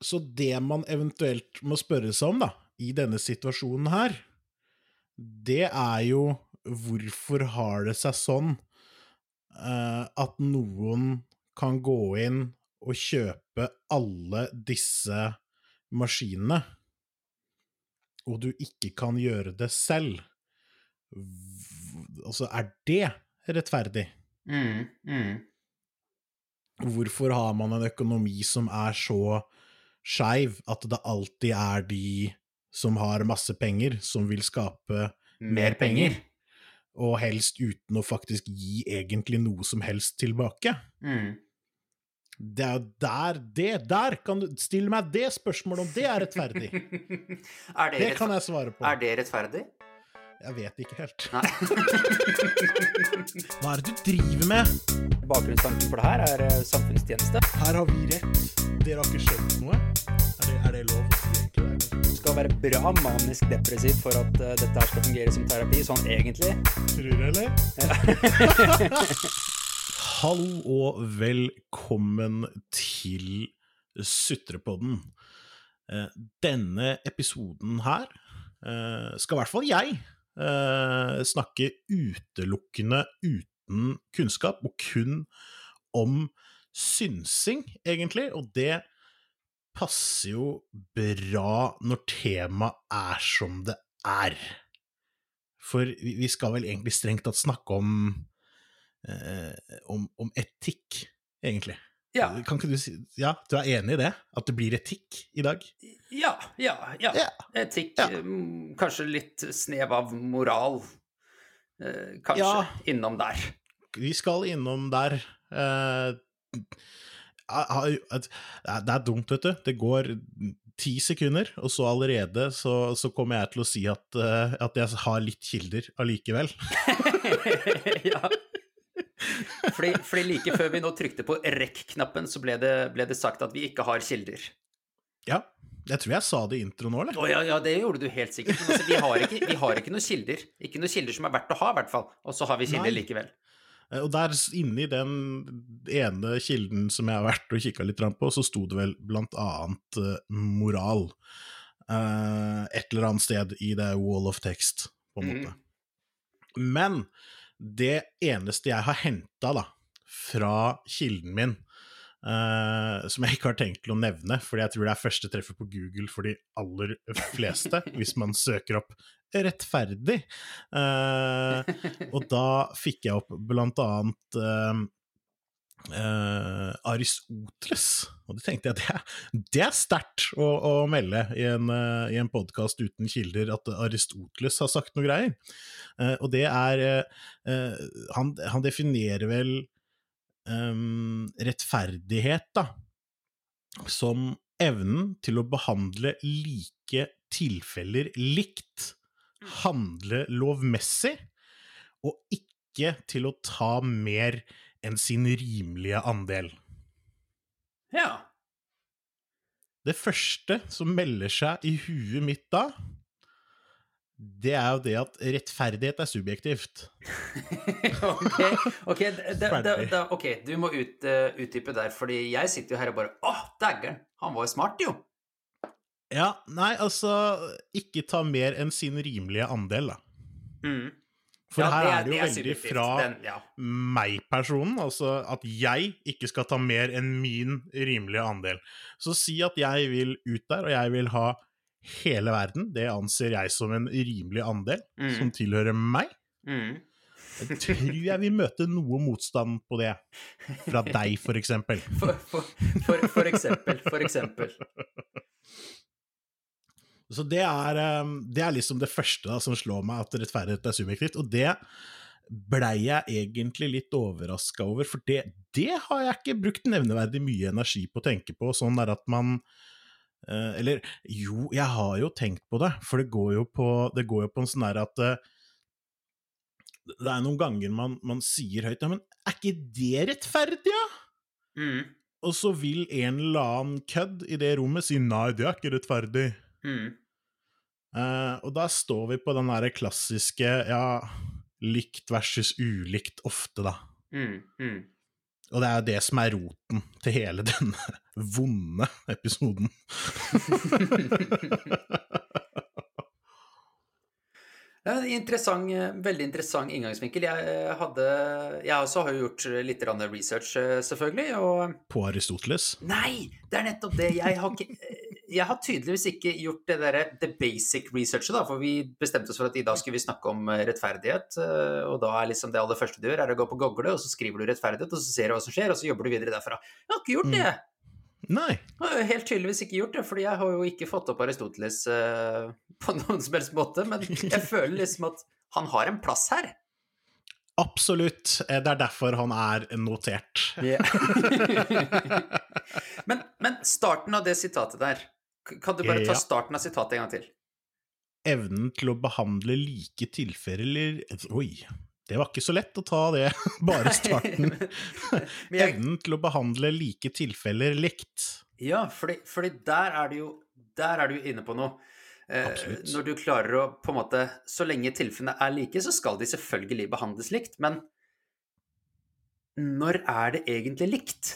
så det man eventuelt må spørre seg om, da, i denne situasjonen her, det er jo hvorfor har det seg sånn uh, at noen kan gå inn og kjøpe alle disse maskinene, og du ikke kan gjøre det selv? Altså, er det rettferdig? Mm, mm. Hvorfor har man en økonomi som er så skeiv at det alltid er de som har masse penger, som vil skape Mer penger. og helst uten å faktisk gi egentlig noe som helst tilbake? Mm. Det er jo der Det der kan du Stille meg det spørsmålet om det er rettferdig. er, det Det kan jeg svare på. er det rettferdig? Jeg vet ikke helt. Hva er det du driver med? Bakgrunnstanken for det her er eh, samfunnstjeneste. Her har vi rett. Dere har ikke skjønt noe? Er det, er det lov? Du skal være bra manisk depressiv for at uh, dette her skal fungere som terapi, sånn egentlig. Tror du, eller? Hallo og velkommen til Sutrepodden. Uh, Denne episoden her uh, skal i hvert fall jeg eh, snakke utelukkende uten kunnskap, og kun om synsing, egentlig. Og det passer jo bra når temaet er som det er. For vi skal vel egentlig strengt tatt snakke om eh, om, om etikk, egentlig. Ja, Kan ikke du si Ja, du er enig i det? At det blir etikk i dag? Ja, ja. ja. Etikk, Ja. mm, kanskje litt snev av moral. Eh, kanskje Ja. innom der. Vi skal innom der eh, Det er dumt, vet du. Det går ti sekunder, og så allerede så, så kommer jeg til å si at, eh, at jeg har litt kilder allikevel. ja. Fordi, fordi like før vi nå trykte på rekk-knappen, så ble det, ble det sagt at vi ikke har kilder. Ja. Jeg tror jeg sa det i introen nå, eller? Oh, ja, ja, det gjorde du helt sikkert. Altså, vi har ikke, vi har ikke noen kilder. Ikke noen kilder som er verdt å ha, i hvert fall. Og så har vi kilder Nei. likevel. Eh, Og der inni den ene kilden som jeg har vært og kikka litt på, så sto det vel blant annet eh, moral. Eh, et eller annet sted i det wall of text, på en måte. måte. Men det eneste jeg har henta, da, fra kilden min, eh, som jeg ikke har tenkt til å nevne, fordi jeg tror det er første treffet på Google for de aller fleste, hvis man søker opp 'rettferdig'. Uh, og da fikk jeg opp blant annet uh, Aristoteles. Og det tenkte jeg det er, det er sterkt å, å melde i en, uh, en podkast uten kilder at Aristoteles har sagt noe greier. Og det er han, han definerer vel em, rettferdighet, da, som evnen til å behandle like tilfeller likt, handle lovmessig, og ikke til å ta mer enn sin rimelige andel. Ja. Det første som melder seg i huet mitt da, det er jo det at rettferdighet er subjektivt. ok, okay, da, da, da, ok, du må ut, uh, utdype der, fordi jeg sitter jo her og bare Åh, dægger'n, han var jo smart, jo! Ja, nei, altså Ikke ta mer enn sin rimelige andel, da. Mm. For Ja, her det er det jo veldig subjektivt. fra ja. meg-personen, altså at jeg ikke skal ta mer enn min rimelige andel. Så si at jeg vil ut der, og jeg vil ha hele verden. Det anser jeg som en rimelig andel, Mm. som tilhører meg. Mm. Jeg tror jeg vil møte noe motstand på det. Fra deg, for eksempel. For, for, for, for eksempel, for eksempel. Så det er, eh, det er liksom det første da, som slår meg, at rettferdighet er subjektivt. Og det blei jeg egentlig litt overraska over, for det, det har jeg ikke brukt nevneverdig mye energi på å tenke på. Sånn er at man Eller jo, jeg har jo tenkt på det, for det går jo på, det går jo på en sånn her at eh, Det er noen ganger man, man sier høyt Ja, men er ikke det rettferdig, ja? Mm. Og så vil en eller annen kødd i det rommet si nei, det er ikke rettferdig. Mm. Uh, og da står vi på den derre klassiske ja, likt versus ulikt ofte, da. Mm. Og det er det som er roten til hele denne vonde episoden. Det er en interessant, veldig interessant inngangsvinkel. Jeg, eh, hadde, jeg også har jo gjort litt research, eh, selvfølgelig. Og På Aristoteles. Nei, det er nettopp det. Jeg har, ikke, jeg har tydeligvis ikke gjort det derre the basic researchet, da. For vi bestemte oss for at i dag skulle vi snakke om rettferdighet. Og da er liksom det aller første du gjør, er å gå på Google, og så skriver du rettferdighet, og så ser du hva som skjer, og så jobber du videre derfra. Jeg har ikke gjort det! Nei. Jeg har helt tydeligvis ikke gjort det, fordi jeg har jo ikke fått opp Aristoteles eh, på noen som helst måte. Men jeg føler liksom at han har en plass her. Absolutt. Eh, Det er derfor han er notert. men, men starten av det sitatet der Kan du bare ta starten av sitatet en gang til? Evnen til å behandle like tilfeller Oi, det var ikke så lett å ta det, bare starten. Evnen til å behandle like tilfeller likt. ja, fordi, fordi der er jo Der er du jo inne på noe. Eh, når du klarer å på en måte Så lenge tilfellene er like, så skal de selvfølgelig behandles likt. Men når er det egentlig likt?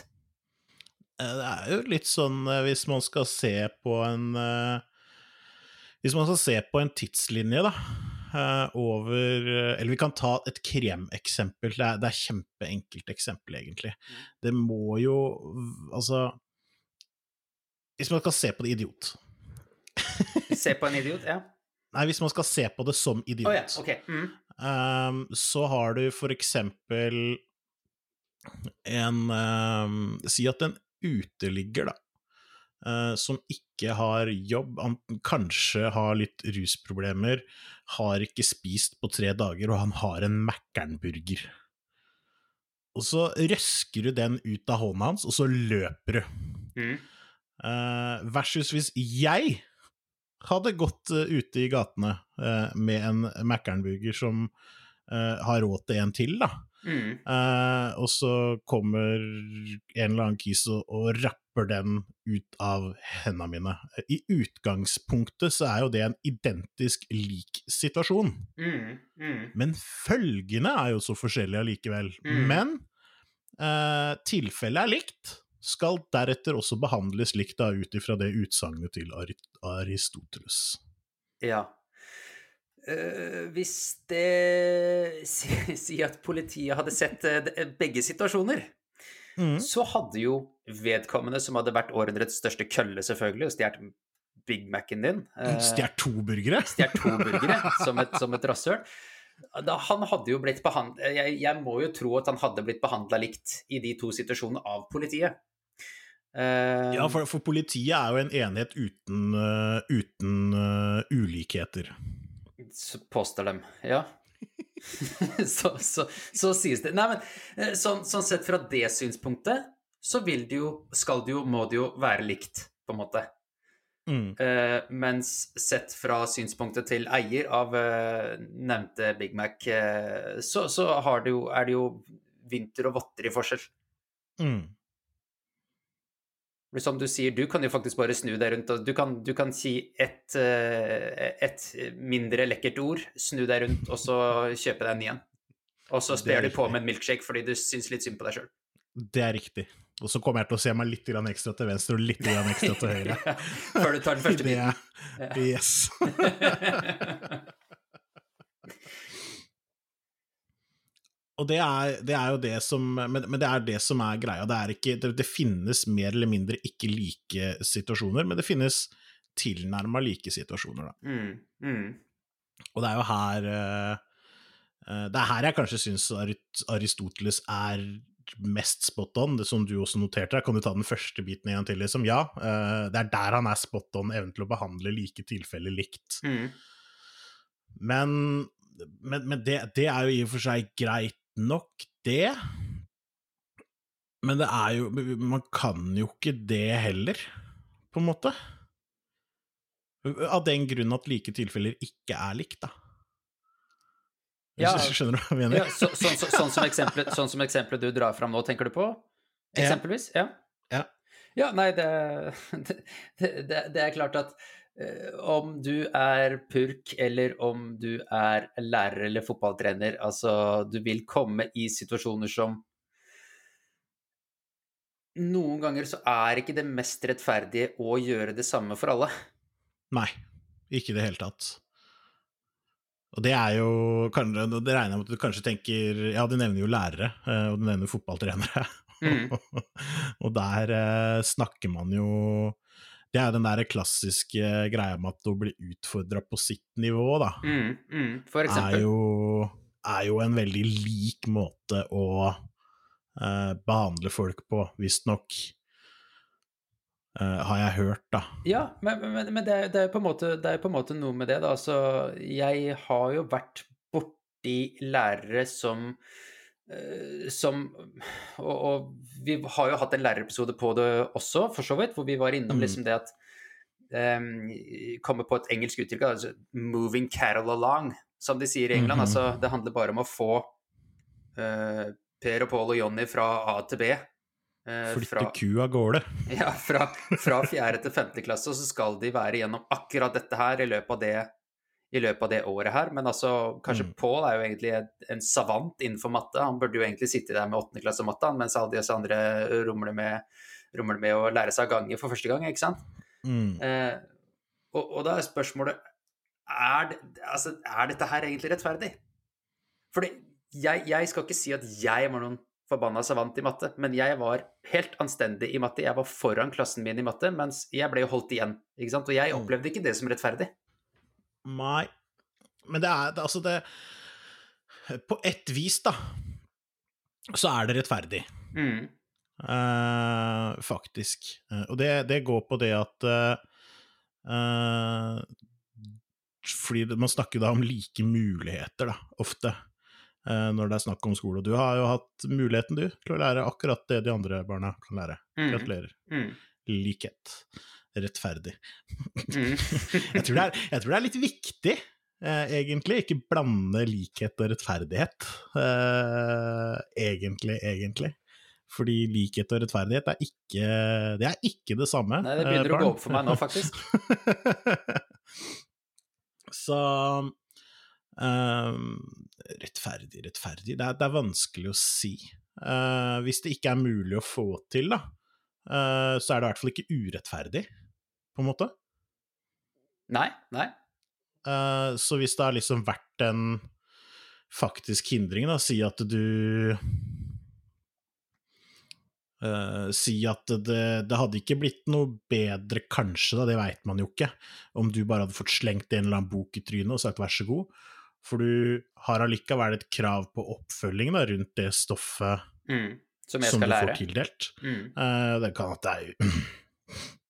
Eh, Det er jo litt sånn eh, hvis man skal se på en eh, Hvis man skal se på en tidslinje, da, over Eller vi kan ta et kremeksempel. Det er, det er kjempeenkelt eksempel, egentlig. Det må jo Altså Hvis man skal se på det idiot Se på en idiot? Ja. Nei, hvis man skal se på det som idiot, idiot, ja, okay. Mm. ehm, så har du for eksempel en um, Si at en uteligger, da, eh, som ikke har jobb, han kanskje har litt rusproblemer, har ikke spist på tre dager, og han har en Mækkern-burger. Og så røsker du den ut av hånda hans, og så løper du. Mm. Eh, versus hvis jeg hadde gått eh, ute i gatene med en Mækkern-burger som har råd til en til, da. Mm. Eh, og så kommer en eller annen kis og, og rapper den ut av hendene mine. I utgangspunktet så er jo det en identisk lik situasjon. Mm. Mm. Men følgene er jo så forskjellige allikevel. Mm. Men eh, tilfellet er likt, skal deretter også behandles likt da, ut ifra det utsagnet til Ari Aristoteles. Ja. Eh, hvis det Si, si at politiet hadde sett eh, begge situasjoner, Mm. så hadde jo vedkommende som hadde vært århundrets største kølle, selvfølgelig, og stjålet Big Mac-en din eh, Stjert to burgere? Stjålet to burgere som et, som et rasshøl. Han hadde jo blitt behandlet jeg, jeg må jo tro at han hadde blitt behandla likt i de to situasjonene av politiet. Uh, Ja, for, for politiet er jo en enhet uten, uh, uten uh, ulikheter. Påstår dem, ja. så, så, så sies det. Nei, men eh, sånn, sånn sett fra det synspunktet, så vil det jo, skal det jo, må det jo være likt, på en måte. Mm. Uh, mens sett fra synspunktet til eier av uh, nevnte Big Mac, uh, så, så har det jo, er det jo vinter og votter i forskjell. Mm. Som du sier, du kan jo faktisk bare snu deg rundt, og du kan, du kan si et, eh, et mindre lekkert ord, snu deg rundt, og så kjøpe deg en ny en. Og så er sper du på med en milkshake fordi du syns litt synd på deg sjøl. Det er riktig. Og så kommer jeg til å se meg litt grann ekstra til venstre og litt grann ekstra til høyre. Før du tar den første Det biten. Yes. Og det er, det er jo det som men, men det er det som er greia. Det, er ikke, det, det finnes mer eller mindre ikke like situasjoner, men det finnes tilnærma like situasjoner, da. Mm, mm. Og det er jo her eh, eh, Det er her jeg kanskje syns Aristoteles er mest spot on, det som du også noterte. Kan du ta den første biten en gang til? Liksom? Ja, eh, det er der han er spot on, evnen til å behandle like tilfeller likt. Mm. Men, men, men det, det er jo i og for seg greit nok, det. Men det er jo Man kan jo ikke det heller, på en måte. Av den grunn at like tilfeller ikke er likt, da. Ja. Skjønner du hva jeg mener? Ja, så, sånn, så, sånn, som eksempelet, sånn som eksempelet du drar fram nå, tenker du på? Eksempelvis? Ja. Ja. Ja, nei, det, det, det, er klart at om du er purk, eller om du er lærer eller fotballtrener, altså du vil komme i situasjoner som noen ganger så er ikke det mest rettferdige å gjøre det samme for alle. Nei, ikke i det hele tatt. Og det er jo Det regner jeg med at du kanskje tenker Ja, du nevner jo lærere, eh, og du nevner fotballtrenere. Mm. og der eh, snakker man jo Det er den der klassiske greia med at å bli utfordra på sitt nivå, da. Mm, mm, for Er jo, er jo en veldig lik måte å eh, behandle folk på, visstnok. Uh, har jeg hørt, da. Ja, men, men, men det, er, det, er på en måte, det er på en måte noe med det, da. Altså, jeg har jo vært borti lærere som som og, og vi har jo hatt en lærerepisode på det også, for så vidt, hvor vi var innom Mm. liksom det at um, Kommer på et engelsk uttrykk, altså 'moving cattle along', som de sier i England. Mhm. Altså, det handler bare om å få uh, Per og Pål og Jonny fra A til B. eh, Flytte fra- ku av gårde. ja, fra, fra fjerde til femte klasse, og så skal de være gjennom akkurat dette her i løpet av det, i løpet av det året her. Men altså, kanskje Mm. Pål er jo egentlig en, savant innenfor matte. Han burde jo egentlig sitte der med åttende klasse matte, mens alle disse andre rumler med, rumler med å lære seg gange for første gang, ikke sant? Mm. Eh, og, og da er spørsmålet er, det, altså, er dette her egentlig rettferdig? Fordi jeg, jeg skal ikke si at jeg var noen forbanna savant i matte, men jeg var helt anstendig i matte. Jeg var foran klassen min i matte, mens jeg ble jo holdt igjen. ikke sant? Og jeg Mm. opplevde ikke det som rettferdig. Nei. Men det er det- altså det På ett vis, da, så er det rettferdig. Mm. Uh, faktisk. Uh, og det, det går på det at uh, Fordi man snakker da om like muligheter, da, ofte, når det er snakk om skole. Og du har jo hatt muligheten, du, til å lære akkurat det de andre barna kan lære. Mm. Gratulerer. Mm. Likhet. Rettferdig. Mm. Jeg tror det er, jeg tror det er litt viktig, eh, egentlig, ikke blande likhet og rettferdighet. Eh, egentlig, egentlig. Fordi likhet og rettferdighet er ikke Det er ikke det samme. Nei, det eh, begynner å gå opp for meg nå, faktisk. Så ehm, Rettferdig, rettferdig det er, det er vanskelig å si. Uh, hvis det ikke er mulig å få til, da, uh, så er det i hvert fall ikke urettferdig, på en måte. Nei, nei. Uh, så hvis det har liksom vært en faktisk hindring, da, si at du Uh, Si at det, det hadde ikke blitt noe bedre, kanskje, da, det veit man jo ikke, om du bare hadde fått slengt en eller annen bok i trynet og sagt vær så god, for du har allikevel et krav på oppfølging da, rundt det stoffet Mm. Som som du lære. får tildelt. Mm. Uh, det kan at det er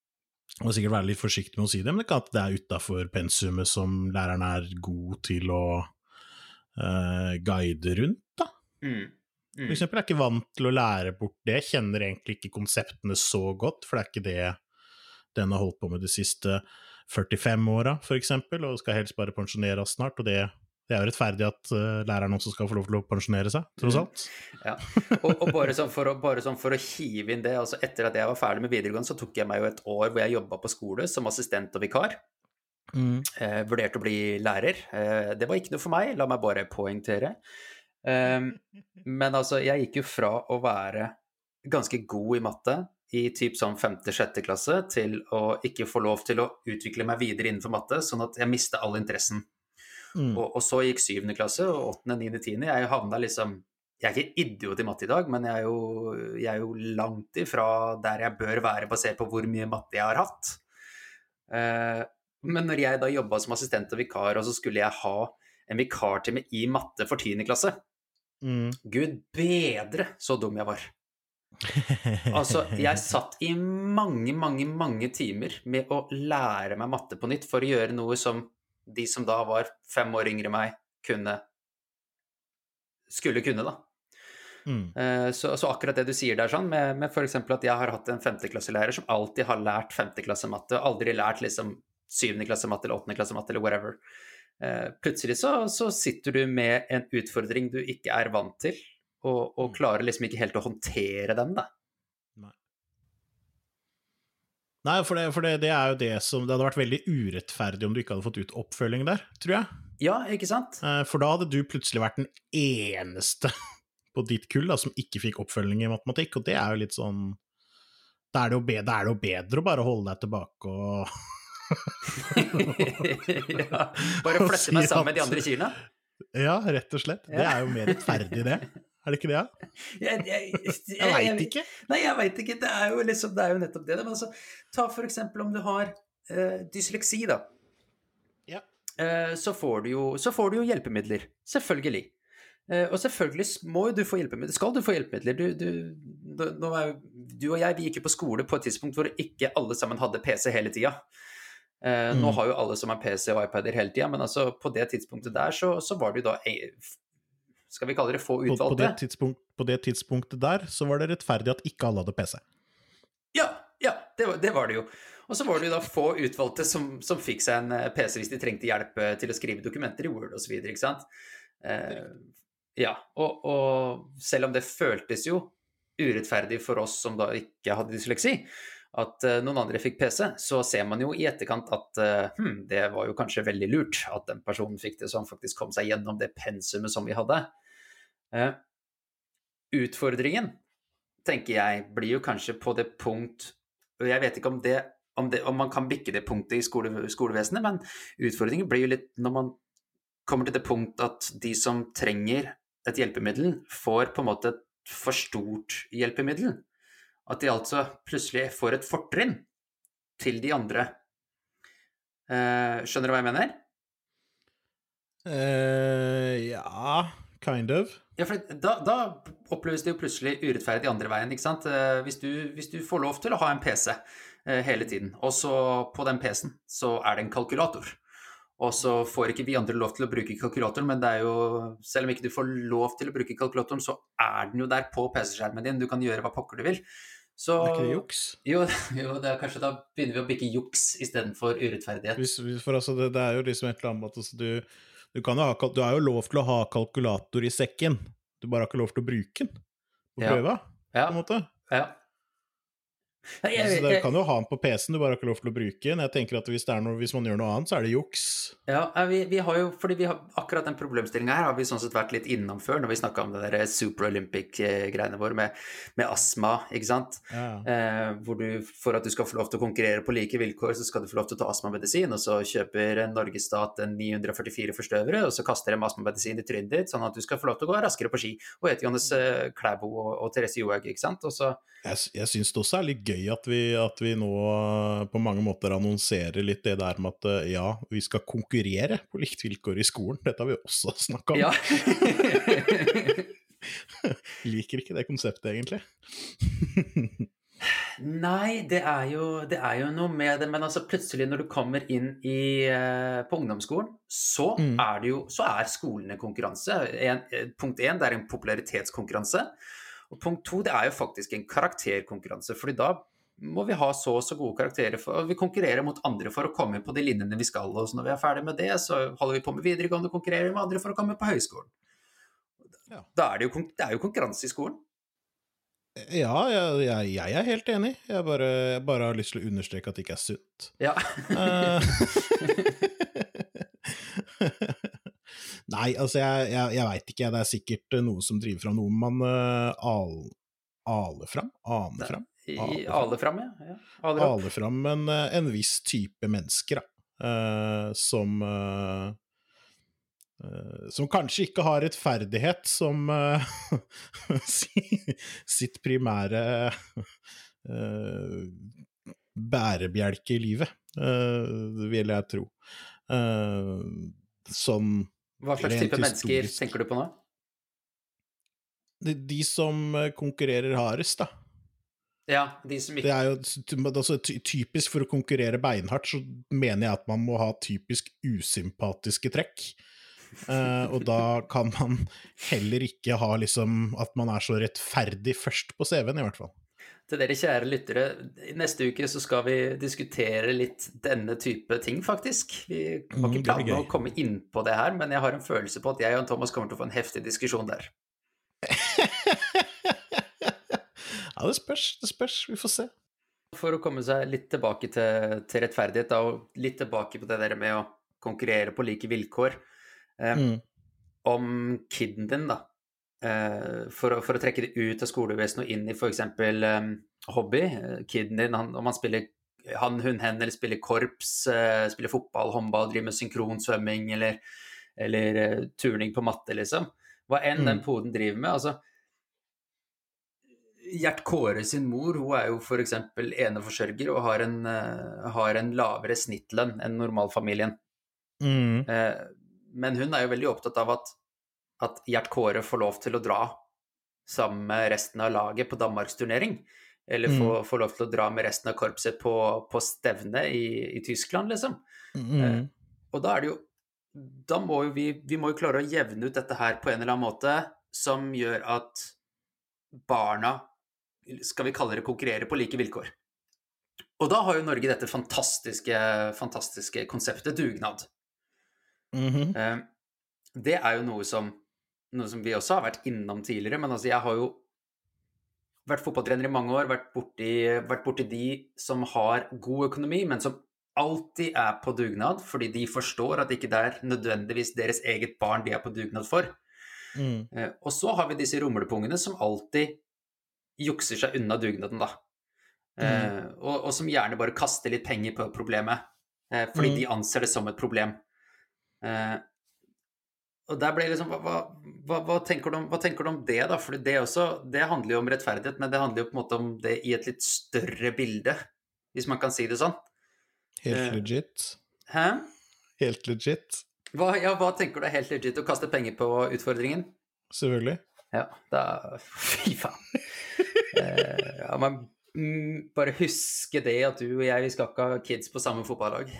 Må sikkert være litt forsiktig med å si det, men det kan at det er utafor pensumet som læreren er god til å uh, guide rundt, da. Mm. For eksempel eksempel, jeg er ikke vant til å lære bort det, kjenner egentlig ikke konseptene så godt, for det er ikke det den har holdt på med de siste 45 åra, for eksempel, og skal helst bare pensjoneres snart, og det, det er jo rettferdig at eh, læreren også skal få lov til å pensjonere seg, tross Mm. alt. Ja. Og, og bare, sånn for å, bare sånn for å hive inn det, altså etter at jeg var ferdig med videregående, så tok jeg meg jo et år hvor jeg jobba på skole som assistent og vikar. Eh, vurderte å bli lærer. Eh, det var ikke noe for meg, la meg bare poengtere. Eh, men altså, jeg gikk jo fra å være ganske god i matte i typ sånn femte-sjette klasse, til å ikke få lov til å utvikle meg videre innenfor matte, sånn at jeg mista all interessen. Mm. Og, og så gikk syvende klasse, og åttende, niende, tiende. Jeg havna liksom Jeg er ikke idiot i matte i dag, men jeg er jo, jeg er jo langt ifra der jeg bør være, basert på hvor mye matte jeg har hatt. Eh, men når jeg da jobba som assistent og vikar, og så skulle jeg ha en vikartime i matte for tiende klasse Mm. Gud bedre så dum jeg var. Altså, jeg satt i mange, mange, mange timer med å lære meg matte på nytt for å gjøre noe som de som da var fem år yngre enn meg, kunne Skulle kunne, da. Mm. Eh, Så, så akkurat det du sier der, sånn, med, med f.eks. at jeg har hatt en femteklasselærer som alltid har lært femteklassematte, aldri lært liksom syvende klasse eller åttende klasse eller whatever. Eh, Plutselig så, så sitter du med en utfordring du ikke er vant til, og, og Mm. klarer liksom ikke helt å håndtere den, da. Nei, for, det, for det, det er jo det som Det hadde vært veldig urettferdig om du ikke hadde fått ut oppfølging der, tror jeg. Ja, ikke sant? Eh, For da hadde du plutselig vært den eneste på ditt kull da, som ikke fikk oppfølging i matematikk, og det er jo litt sånn Da er det jo, bedre, det jo bedre å bare holde deg tilbake og ja, bare flytte meg sammen med de andre kyrne? Ja, rett og slett. Det er jo mer rettferdig, det. Er det ikke det? Jeg, jeg, jeg, Jeg veit ikke. Nei, jeg veit ikke. Det er, liksom, det er jo nettopp det. Men altså, ta for eksempel om du har uh, dysleksi, da. Ja. Uh, så, får du jo, så får du jo hjelpemidler. Selvfølgelig. Uh, og selvfølgelig må jo du få hjelpemidler. Skal du få hjelpemidler? Du, du, nå er, du og jeg vi gikk jo på skole på et tidspunkt hvor ikke alle sammen hadde PC hele tida. Nå Mm. har jo alle som har PC og iPader hele tida, men altså på det tidspunktet der så, så var det jo da Skal vi kalle det få På, på, det tidspunkt, på det tidspunktet der så var det rettferdig at ikke alle hadde PC. Ja, ja det, var, det var det jo. Og så var det jo da få utvalgte som, som fikk seg en eh, PC hvis de trengte hjelp eh, til å skrive dokumenter i Word osv., ikke sant. Eh, ja, og, og selv om det føltes jo urettferdig for oss som da ikke hadde dysleksi, at eh, noen andre fikk PC, så ser man jo i etterkant at hm, det var jo kanskje veldig lurt at den personen fikk det, han faktisk kom seg gjennom det pensumet som vi hadde. Eh, utfordringen, tenker jeg, blir jo kanskje på det punkt Og jeg vet ikke om, det, om, det, om man kan bikke det punktet i skole, skolevesenet, men utfordringen blir jo litt når man kommer til det punkt at de som trenger et hjelpemiddel, får på en måte et for stort hjelpemiddel. At de altså plutselig får et fortrinn til de andre. Eh, skjønner du hva jeg mener? eh ja, kind of. Ja, for da, da oppleves det jo plutselig urettferdig andre veien, ikke sant? Eh, Hvis du, hvis du får lov til å ha en PC hele tiden, og så på den PC-en så er det en kalkulator. Og så får ikke vi andre lov til å bruke kalkulatoren, men det er jo Selv om ikke du får lov til å bruke kalkulatoren, så er den jo der på PC-skjermen din. Du kan gjøre hva pokker du vil. Så Er ikke det juks? Jo, jo det er kanskje da begynner vi å bikke juks istedenfor urettferdighet. Hvis, for altså, det, det er jo liksom et eller annet altså, du, du, ha, du har jo lov til å ha kalkulator i sekken, du bare har ikke lov til å bruke den på Ja. prøva, Ja, på en måte. ja. Altså, du kan jo ha den på PC-en, du bare har ikke lov til å bruke den. Jeg tenker at hvis, noe, hvis man gjør noe annet, så er det juks. Ja, eh, vi, vi har jo, fordi vi har akkurat den problemstillinga her har vi sånn sett vært litt innom før, når vi snakka om det der Super Olympic-greiene våre med, med astma, ikke sant. Ja. Eh, hvor du, for at du skal få lov til å konkurrere på like vilkår, så skal du få lov til å ta astmamedisin, og så kjøper Norges stat en 944 forstøvere, og så kaster de astmamedisin i trynet ditt, sånn at du skal få lov til å gå raskere på ski, og hete Johannes eh, Klæbo og, og Therese Johaug, ikke sant. Og så Jeg, jeg syns det også er litt gøy at vi, at vi nå eh, på mange måter annonserer litt det der med at eh, ja, vi skal konkurrere på likt vilkår i skolen. Dette har vi også snakka om. Ja. Liker ikke det konseptet, egentlig. Nei, det er, jo, det er jo noe med det, men altså plutselig når du kommer inn i, eh, på ungdomsskolen, så, Mm. er det jo, så er skolen en konkurranse. En, punkt én, det er en popularitetskonkurranse. Og punkt to, det er jo faktisk en karakterkonkurranse, fordi da må vi ha så og så gode karakterer, for, og vi konkurrerer mot andre for å komme på de linjene vi skal. Og så når vi er ferdig med det, så holder vi på med videregående og konkurrerer med andre for å komme på høyskolen. Ja. Da er det, jo, det er jo konkurranse i skolen. Ja, jeg, jeg, jeg er helt enig. Jeg bare, jeg bare har lyst til å understreke at det ikke er sunt. Ja. Nei, altså, jeg, jeg, jeg veit ikke. Det er sikkert eh, noe som driver fram noe man uh, al, aler fram? Aner fram? Aler fram, ja. ja. Ale aler fram en, eh, en viss type mennesker, da. Uh, som eh, Som kanskje ikke har rettferdighet som sitt primære bærebjelke i livet, uh, vil jeg tro. Sånn Hva slags type mennesker historisk. tenker du på nå? de, de som eh, konkurrerer hardest, da. Ja, de som Det ikke er jo altså, typisk for å konkurrere beinhardt, så mener jeg at man må ha typisk usympatiske trekk. Uh, og da kan man heller ikke ha liksom at man er så rettferdig først på CV-en, i hvert fall. Til dere kjære lyttere, neste uke så skal vi diskutere litt denne type ting, faktisk. Vi har Mm, ikke planer om å komme inn på det her, men jeg har en følelse på at jeg og Thomas kommer til å få en heftig diskusjon der. Ja, det spørs, det spørs. Vi får se. For å komme seg litt tilbake til, til rettferdighet, da, og litt tilbake på det der med å konkurrere på like vilkår. Eh, Mm. Om kiden din, da, for, å, for å trekke det ut av skolevesenet og inn i f.eks. Um, hobby. Eh, kiden din, han, om han spiller han, hun, hen, eller spiller korps, uh, spiller fotball, håndball, driver med synkronsvømming eller, eller uh, turning på matte, liksom. Hva enn mm. den poden driver med. altså Gjert Kåre sin mor hun er jo f.eks. eneforsørger og har en, uh, har en lavere snittlønn enn normalfamilien. Mm. men hun er jo veldig opptatt av at, at Gjert Kåre får lov til å dra sammen med resten av laget på Danmarksturnering. Eller få, mm. få, lov til å dra med resten av korpset på, på stevne i, i, Tyskland, liksom. Mm. Eh, og da er det jo Da må jo vi, vi må jo klare å jevne ut dette her på en eller annen måte som gjør at barna, skal vi kalle det, konkurrerer på like vilkår. Og da har jo Norge dette fantastiske, fantastiske konseptet dugnad. Mm -hmm. eh, det er jo noe som, noe som vi også har vært innom tidligere, men altså jeg har jo vært fotballtrener i mange år, vært borti, vært borti de som har god økonomi, men som alltid er på dugnad, fordi de forstår at ikke det er nødvendigvis deres eget barn de er på dugnad for. Mm. Eh, og så har vi disse rumlepungene som alltid jukser seg unna dugnaden, da. Mm. Eh, og, og, som gjerne bare kaster litt penger på problemet, eh, fordi mm. de anser det som et problem. Eh, og der ble liksom, hva, hva, hva, tenker om, hva, tenker du om, det, da? For det, også, det handler jo om rettferdighet, men det handler jo på en måte om det i et litt større bilde, hvis man kan si det sånn. Helt eh, legit. Hæ? Helt legit. Hva, ja, hva tenker du er helt legit? Å kaste penger på utfordringen? Selvfølgelig. Ja, da Fy faen. eh, ja, man mm, bare huske det at du og jeg, vi skal ikke ha kids på samme fotballag.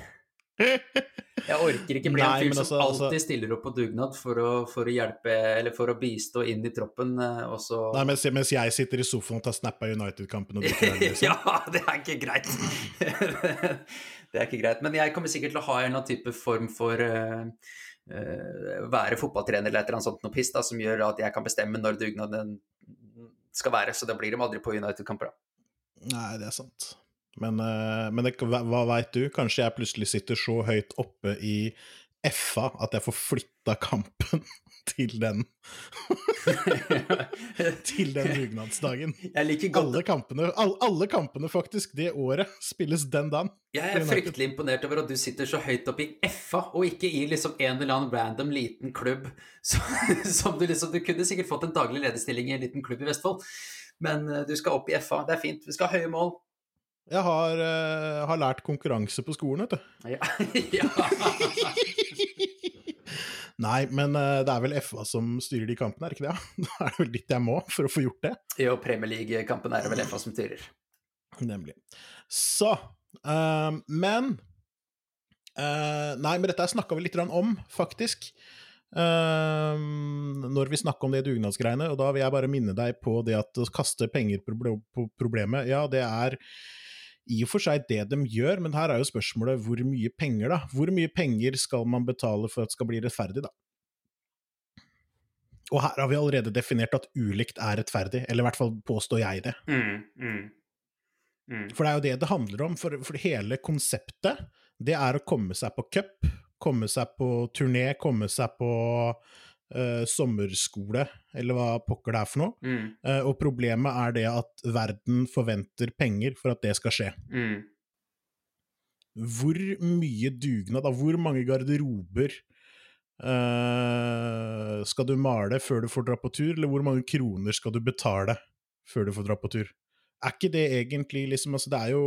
Jeg orker ikke bli Nei, en fyr som altså, alltid altså... stiller opp på dugnad for å, for å, hjelpe eller for å bistå inn i troppen, eh, og så Nei, mens, mens, jeg sitter i sofaen og tar snap av United-kampen og drikker øl, liksom. ja, det er ikke greit. det er ikke greit. Men jeg kommer sikkert til å ha en eller annen type form for uh, uh, være fotballtrener eller et eller annet sånt noe piss da, som gjør at jeg kan bestemme når dugnaden skal være, så da blir de aldri på United-kamper, da. Nei, det er sant. Men, eh, men det, hva, hva veit du? Kanskje jeg plutselig sitter så høyt oppe i FA at jeg får flytta kampen til den Til den dugnadsdagen. Alle kampene, alle, alle kampene, faktisk, det året, spilles den dagen. Jeg er fryktelig imponert over at du sitter så høyt oppe i FA, og ikke i liksom en eller annen random liten klubb som, som du liksom Du kunne sikkert fått en daglig lederstilling i en liten klubb i Vestfold, men eh, du skal opp i FA. Det er fint. Vi skal ha høye mål. Jeg har, uh, har, lært konkurranse på skolen, vet du. Ja. ja. Nei, men uh, det er vel FA som styrer de kampene, er det ikke det? Da er det vel dit jeg må for å få gjort det. Jo, Premier League-kampen er det vel FA som styrer. Nemlig. Så uh, Men Nei, men dette snakka vi litt om, faktisk. når vi snakker om det dugnadsgreiene, og da vil jeg bare minne deg på det at å kaste penger på problemet, ja, det er i og for seg det de gjør, men her er jo spørsmålet hvor mye penger, da? Hvor mye penger skal man betale for at det skal bli rettferdig, da? Og her har vi allerede definert at ulikt er rettferdig, eller i hvert fall påstår jeg det. Mm, mm, mm. For det er jo det det handler om, for, for hele konseptet, det er å komme seg på cup, komme seg på turné, komme seg på uh, sommerskole, eller hva pokker det er for noe. Mm. Uh, og problemet er det at verden forventer penger for at det skal skje. Mm. Hvor mye dugnad, da? Hvor mange garderober uh, skal du male før du får dra på tur, eller hvor mange kroner skal du betale før du får dra på tur? Er ikke det egentlig liksom Altså, det er jo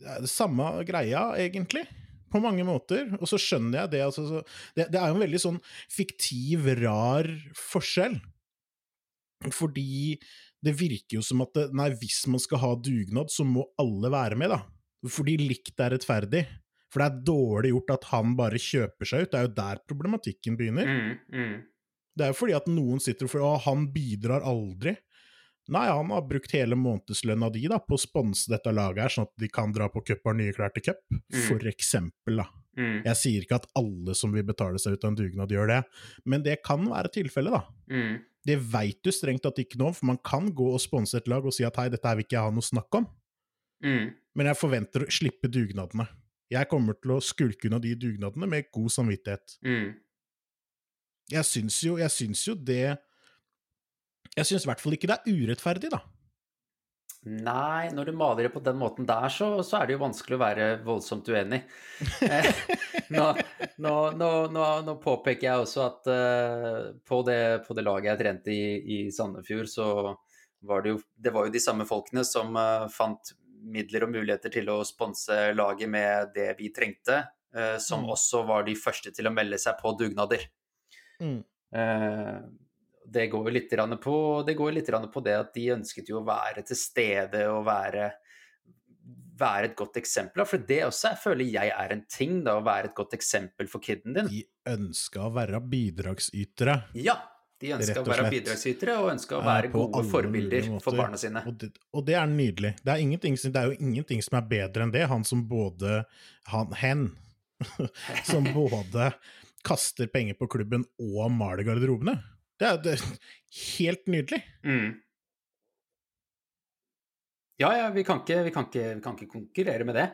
det er det samme greia, egentlig på mange måter. Og så skjønner jeg det. Altså, det, det, er jo en veldig sånn fiktiv, rar forskjell. Fordi det virker jo som at det, nei, hvis man skal ha dugnad, så må alle være med, da. Fordi likt er rettferdig. For det er dårlig gjort at han bare kjøper seg ut. Det er jo der problematikken begynner. Mm, mm. Det er jo fordi at noen sitter og føler at han bidrar aldri. Nei, han har brukt hele månedslønna di da, på å sponse dette laget her, sånn at de kan dra på cup og nye klær til cup, mm. for eksempel. da. Mm. Jeg sier ikke at alle som vil betale seg ut av en dugnad, gjør det, men det kan være tilfellet, da. Mm. Det veit du strengt tatt ikke nå, for man kan gå og sponse et lag og si at hei, dette her vil ikke jeg ha noe snakk om, mm. men jeg forventer å slippe dugnadene. Jeg kommer til å skulke unna de dugnadene med god samvittighet. Mm. Jeg syns jo, jeg syns jo det Jeg syns i hvert fall ikke det er urettferdig, da. Nei, når du maler det på den måten der, så, så er det jo vanskelig å være voldsomt uenig. Eh, nå, nå, nå, nå, påpeker jeg også at eh, på, det, på, det, laget jeg trente i, i Sandefjord, så var det jo Det var jo de samme folkene som eh, fant midler og muligheter til å sponse laget med det vi trengte, uh, som mm. også var de første til å melde seg på dugnader. Mm det går jo litt på, det går litt på det at de ønsket jo å være til stede og være, være et godt eksempel. For det også jeg føler jeg er en ting, da, å være et godt eksempel for kiden din. De ønska å være bidragsytere. Ja, de ønska å være bidragsytere og ønska å være gode forbilder for barna sine. Og det, og det, er nydelig. Det er, det er, jo ingenting som er bedre enn det. Han som både han, Hen, som både kaster penger på klubben og maler garderobene. Det er, er helt nydelig. Mm. Ja, ja, vi kan, ikke, vi, kan ikke, vi kan, ikke, konkurrere med det.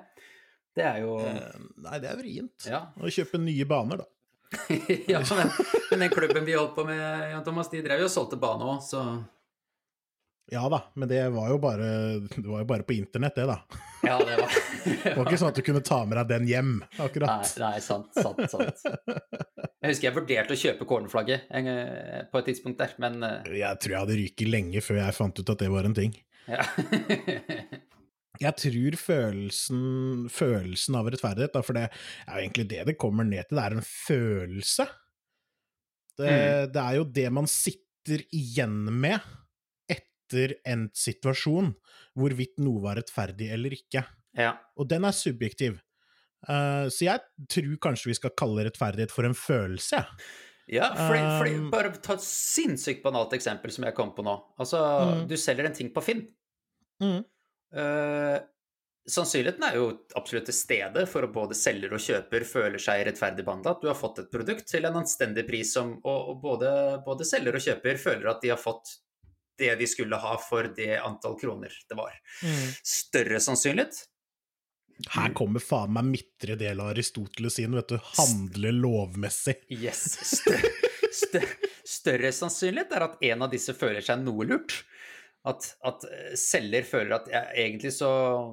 Det er jo eh, Nei, det er vrient. Ja. Å kjøpe nye baner, da. ja, men, men, den klubben vi holdt på med, Jan Thomas, de drev jo og solgte bane òg, så ja da, men det var jo bare, det var jo bare på internett, det, da. Ja, det var Det var ikke sånn at du kunne ta med deg den hjem, akkurat. Nei, nei sant, sant, sant. Jeg husker jeg vurderte å kjøpe cornerflagget eh, på et tidspunkt der, men eh, Jeg tror jeg hadde ryket lenge før jeg fant ut at det var en ting. Ja. jeg tror følelsen, følelsen av rettferdighet, da, for det er jo egentlig det det kommer ned til, det er en følelse. Det, mm. det er jo det man sitter igjen med etter endt situasjon, hvorvidt noe var rettferdig eller ikke. Ja. Og den er subjektiv. Uh, så jeg tror kanskje vi skal kalle rettferdighet for en følelse, Ja, fordi, fordi, um, bare ta et sinnssykt banalt eksempel som jeg kom på nå. Altså, mm. du selger en ting på Finn. Mm. Uh, sannsynligheten er jo absolutt til stede for at både selger og kjøper føler seg rettferdig behandla. At du har fått et produkt til en anstendig pris som og, og både, både, selger og kjøper føler at de har fått det de skulle ha for det antall kroner det var. Mm. Større sannsynlighet her kommer faen meg midtre del av Aristoteles inn, vet du. Handle lovmessig. Yes. Større, større, større sannsynlighet er at en av disse føler seg noe lurt. At, at selger føler at jeg, egentlig så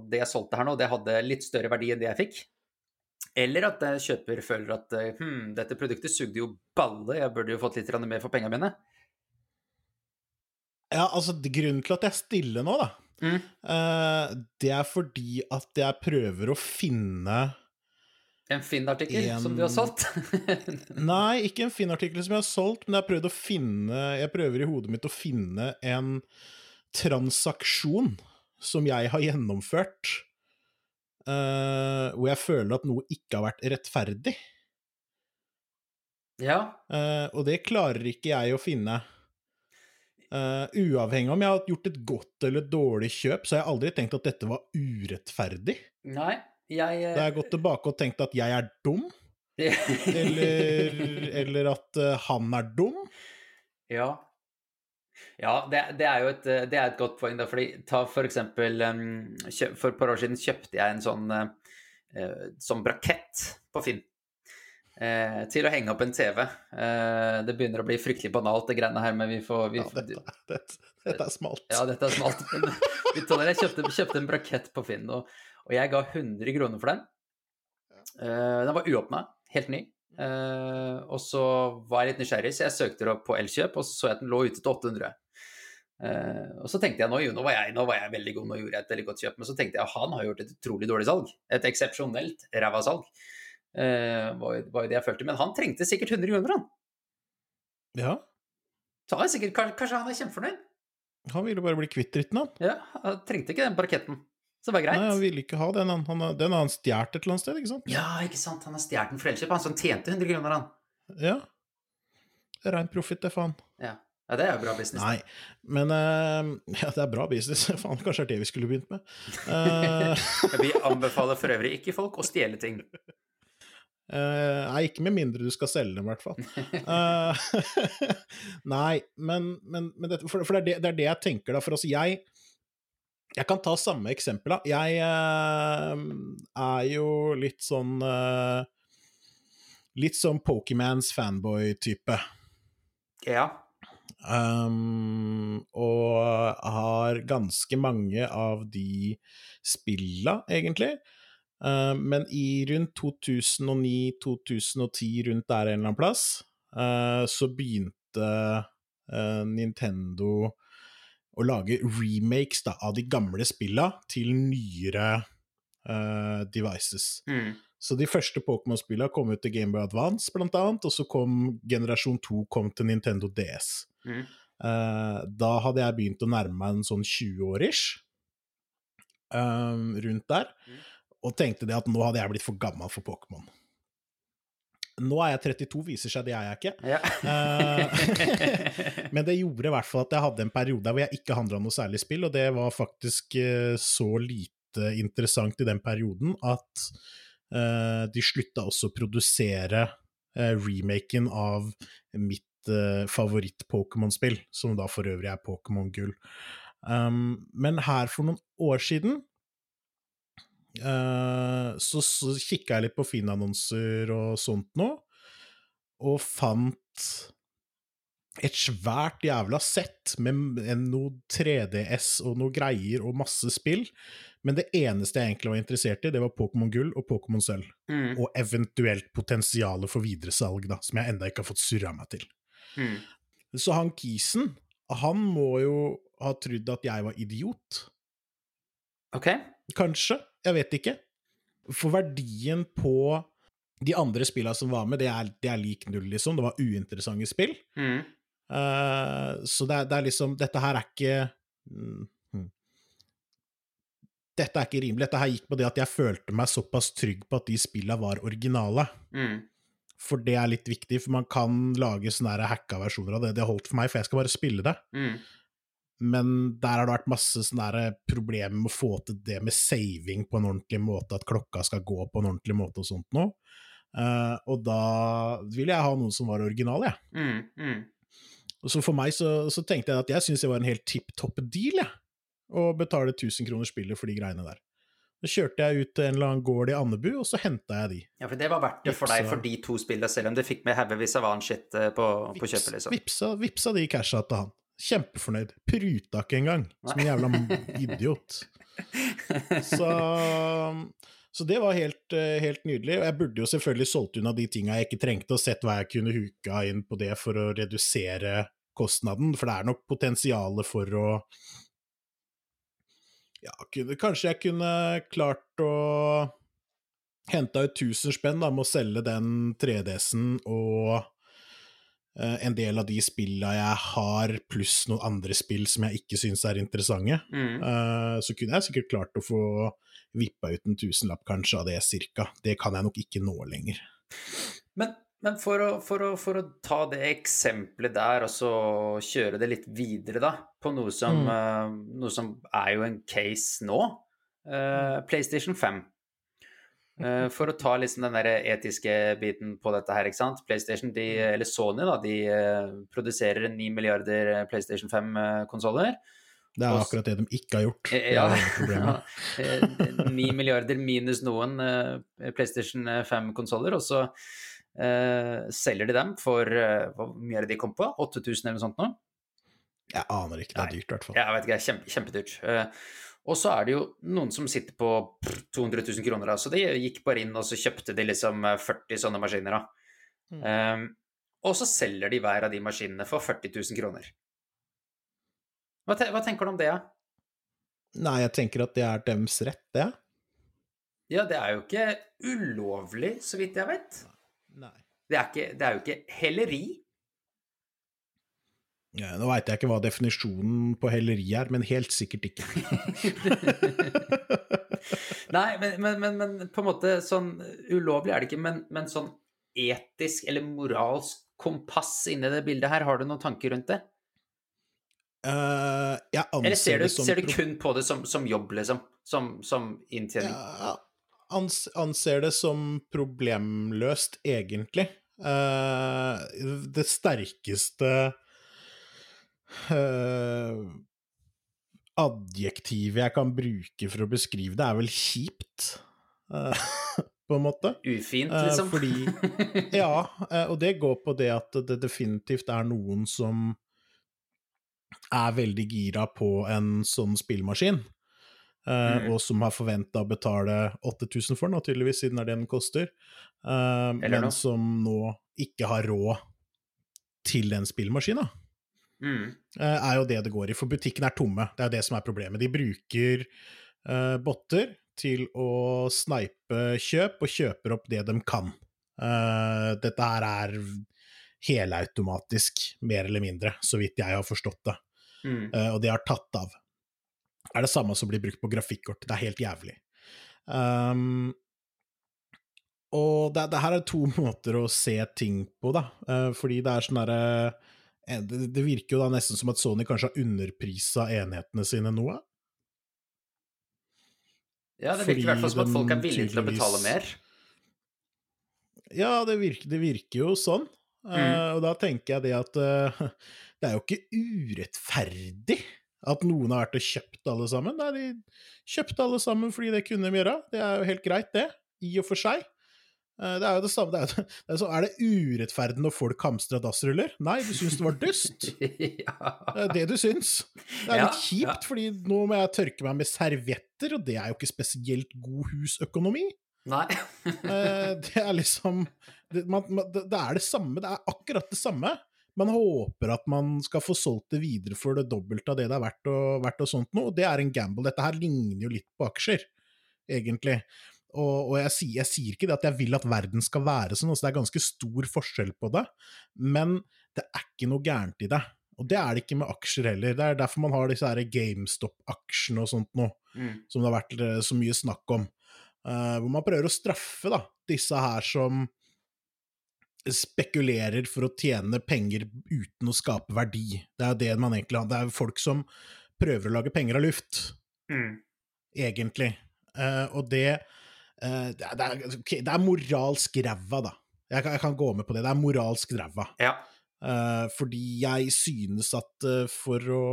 Det jeg solgte her nå, det hadde litt større verdi enn det jeg fikk. Eller at kjøper føler at hm, dette produktet sugde jo balle, jeg burde jo fått litt mer for pengene mine. Ja, altså, grunnen til at jeg stiller nå, da, mm. uh, det er fordi at jeg prøver å finne En Finn-artikkel som du har solgt? Nei, ikke en Finn-artikkel som jeg har solgt, men jeg prøvd å finne Jeg prøver i hodet mitt å finne en transaksjon som jeg har gjennomført, uh, hvor jeg føler at noe ikke har vært rettferdig. Ja. Uh, og det klarer ikke jeg å finne. Uh, uavhengig om jeg har gjort et godt eller et dårlig kjøp, så har jeg aldri tenkt at dette var urettferdig. Nei, jeg... Da har jeg gått tilbake og tenkt at jeg er dum, eller, eller, at uh, han er dum. Ja. Ja, det, det, er jo et, det er et godt poeng, da, fordi ta for eksempel um, For et par år siden kjøpte jeg en sånn, uh, sånn brakett på Finn eh, til å henge opp en TV. Eh, det begynner å bli fryktelig banalt, det greiene her, men vi får vi, ja, dette, dette, dette, er smalt. Ja, dette er smalt. jeg kjøpte, kjøpte, en brakett på Finn, og, og, jeg ga 100 kroner for den. Eh, den var uåpna, helt ny. Eh, og så var jeg litt nysgjerrig, så jeg søkte opp på Elkjøp, og så så jeg at den lå ute til 800. Uh, og så tenkte jeg nå, jo, nå, var jeg, nå var jeg veldig god, nå gjorde jeg et veldig godt kjøp. Men så tenkte jeg han har gjort et utrolig dårlig salg. Et eksepsjonelt ræva salg. Uh, var, jo det jeg følte. Men han trengte sikkert 100 kroner, han. Ja. Så han sikkert, kanskje han er kjempefornøyd? Han ville bare bli kvitt dritten, han. Ja, han trengte ikke den parketten. Så det var greit. Nei, han ville ikke ha den. Han, han, den har han stjålet et eller annet sted, ikke sant? Ja, ikke sant. Han har stjålet den for Elkjøp, han som tjente 100 kroner, han. Ja. Det er rein profitt, det, faen. Ja. ja. det er jo bra business. Nei, men uh, Ja, det er bra business. Faen, kanskje det er det vi skulle begynt med. Uh... vi anbefaler for øvrig ikke folk å stjele ting. Uh, nei, ikke med mindre du skal selge dem, i hvert fall. Uh, nei, men, men, men det, for, for det, er det, det, er det, jeg tenker, da. For altså, jeg Jeg kan ta samme eksempel, da. Jeg uh, er jo litt sånn Litt sånn Pokemans fanboy-type. Ja. Um, og har ganske mange av de spilla, egentlig. Uh, men i rundt 2009-2010, rundt der en eller annen plass, uh, så begynte uh, Nintendo å lage remakes da, av de gamle spilla til nyere devices. Mm. Så de første Pokémon-spillene kom ut til Gameboy Advance, blant annet, og så kom generasjon 2 kom til Nintendo DS. Mm. Eh, da hadde jeg begynt å nærme meg en sånn 20-årish, um, rundt der, Mm. Og tenkte det at nå hadde jeg blitt for gammel for Pokémon. Nå er jeg 32, viser seg det er jeg ikke. Ja. Eh, Men det gjorde i hvert fall at jeg hadde en periode hvor jeg ikke handla noe særlig spill, og det var faktisk eh, så lite interessant i den perioden at eh, de slutta også å produsere remaken av mitt favoritt-Pokémon-spill, som da for øvrig er Pokémon Gull. Um, men her for noen år siden eh, så, så kikka jeg litt på Finn-annonser og sånt nå, og fant et svært jævla sett med noe 3DS og noe greier og masse spill, men det eneste jeg egentlig var interessert i, det var Pokémon Gull og Pokémon Sølv, Mm. og eventuelt potensialet for videresalg, da, som jeg enda ikke har fått surra meg til. Mm. Så han Kisen, han må jo ha trodd at jeg var idiot. OK. Kanskje, jeg vet ikke. For verdien på de andre spillene som var med, det er, det er lik null, liksom. Det var uinteressante spill. Mm. Uh, så det er, det er liksom Dette her er ikke mm, hmm. Dette er ikke rimelig. Dette her gikk på det at jeg følte meg såpass trygg på at de spillene var originale. Mm. For det er litt viktig, for man kan lage sånne hacka versjoner av det. Det holdt for meg, for jeg skal bare spille det. Mm. Men der har det vært masse sånne her problemer med å få til det med saving på en ordentlig måte, at klokka skal gå på en ordentlig måte og sånt noe. Uh, og da ville jeg ha noen som var original, jeg. Mm. Mm. Og så for meg så, så tenkte jeg at jeg syntes det var en helt tipp topp deal, jeg. Å betale 1000 kroner spillet for de greiene der. Så kjørte jeg ut til en eller annen gård i Andebu, og så henta jeg de. Ja, for det var verdt det for deg for de to spillene, selv om du fikk med haugevis av annen shit eh, på, på kjøpet, liksom. vipsa, vipsa de casha til han. Kjempefornøyd. Pruta ikke engang, som en jævla idiot. Så, så det var helt, eh, helt nydelig. Og jeg burde jo selvfølgelig solgt unna de tinga jeg ikke trengte, og sett hva jeg kunne huka inn på det for å redusere kostnaden, for det er nok potensialet for å Ja, kunne, kanskje jeg kunne klart å henta ut 1000 spenn da, med å selge den 3DS-en og en del av de spilla jeg har, pluss noen andre spill som jeg ikke syns er interessante. Mm. Eh, så kunne jeg sikkert klart å få vippa ut en tusenlapp kanskje av det cirka. Det kan jeg nok ikke nå lenger. Men, men for, å, for, å, for å ta det eksempelet der, og så kjøre det litt videre, da, på noe som, eh, noe som er jo en case nå, uh, PlayStation 5. Eh, for å ta liksom den der etiske biten på dette her, ikke sant. PlayStation, de, eller Sony, da, de eh, produserer 9 milliarder PlayStation 5-konsoller. Det er akkurat det de ikke har gjort. Ja. er. Eh, 9 milliarder minus noen eh, PlayStation 5-konsoller, og så uh, selger de dem for uh, Hvor mye er det de kom på? 8000 eller noe sånt nå? Jeg aner ikke, det er dyrt i hvert fall. Jeg vet ikke, det kjempe, kjempedyrt. Eh, og så er det jo noen som sitter på pff, 200 000 kroner, da, så de gikk bare inn og så kjøpte de liksom eh, 40 sånne maskiner. da. Mm. Um, og så selger de hver av de maskinene for 40 000 kroner. Hva, te hva tenker du om det? Ja? Nei, jeg tenker at det er dems rett, det. ja, det er jo ikke ulovlig, så vidt jeg vet. Nei. Det er, ikke, det er jo ikke helleri. Ja, nå veit jeg ikke hva definisjonen på helleri er, men helt sikkert ikke. Nei, men, men, men, men på en måte sånn Ulovlig er det ikke, men, men sånn etisk eller moralsk kompass inni det bildet her, har du noen tanker rundt det? Uh, jeg anser Eller ser du, det som ser du kun på det som, som jobb, liksom? Som, som inntjening? Ja, ans anser det som problemløst, egentlig. Uh, det sterkeste eh, adjektivet jeg kan bruke for å beskrive det, er vel kjipt, Uh, på en måte. Ufint, liksom? liksom? fordi- Ja, eh, og det går på det at det definitivt er noen som er veldig gira på en sånn spillmaskin, eh, Mm. og som har forventa å betale 8000 for den, tydeligvis, siden det er det den koster, eh, men som nå ikke har råd til den spillmaskina. Mm. eh, er jo det det går i, for butikkene er tomme. Det er jo det som er problemet. De bruker uh, botter til å snipe kjøp, og kjøper opp det de kan. Uh, dette her er helautomatisk, mer eller mindre, så vidt jeg har forstått det. Mm. Uh, og det har tatt av. Er det samme som blir brukt på grafikkort. Det er helt jævlig. Um, og det, det her er to måter å se ting på, da. Uh, fordi det er sånn derre eh, det, det virker jo da nesten som at Sony kanskje har underprisa enhetene sine noe. Ja, det virker i hvert fall som at folk er villige til å betale mer. Ja, det virker, det virker jo sånn. Eh, og da tenker jeg det at uh, det er jo ikke urettferdig at noen har vært og kjøpt alle sammen. Nei, de kjøpte alle sammen fordi det kunne de gjøre. Det er jo helt greit, det, i og for seg. Eh, det er jo det samme. Det er, det er, så, er det urettferdig når folk hamstrer dassruller? Nei, du syns det var dust? ja. Det er det du syns. Det er Ja, litt kjipt, fordi nå må jeg tørke meg med servietter, og det er jo ikke spesielt god husøkonomi. Nei. Eh, det er liksom det, man, det er det samme, det er akkurat det samme. Man håper at man skal få solgt det videre for det dobbelte av det det er verdt og, verdt og sånt noe, og det er en gamble. Dette her ligner jo litt på aksjer, egentlig. Og, og jeg, sier, jeg sier ikke det at jeg vil at verden skal være sånn, altså det er ganske stor forskjell på det, men det er ikke noe gærent i det. Og det er det ikke med aksjer heller. Det er derfor man har disse GameStop-aksjene og sånt noe Mm. som det har vært eh, så mye snakk om. Uh, hvor man prøver å straffe da, disse her som spekulerer for å tjene penger uten å skape verdi. Det er jo det man egentlig har. Det er folk som prøver å lage penger av luft, Mm. egentlig. Uh, og det det, er, det, er, ok, det er moralsk ræva, da. Jeg kan, jeg kan gå med på det. Det er moralsk ræva. Ja. Eh, fordi jeg synes at eh, for å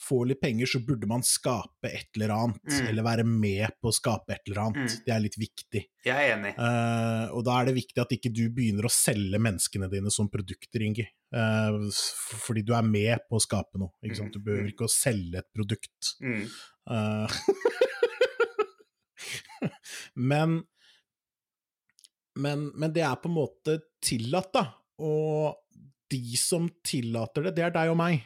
få litt penger, så burde man skape et eller annet. Mm. Eller være med på å skape et eller annet. Mm. Det er litt viktig. Jeg er enig. Uh, og da er det viktig at ikke du begynner å selge menneskene dine som produkter, Ingi. Uh, fordi du er med på å skape noe. Ikke sant? Du Mm, behøver mm. ikke å selge et produkt. Mm. Eh, men, men Men det er på en måte tillatt, da. Og de som tillater det, det er deg og meg.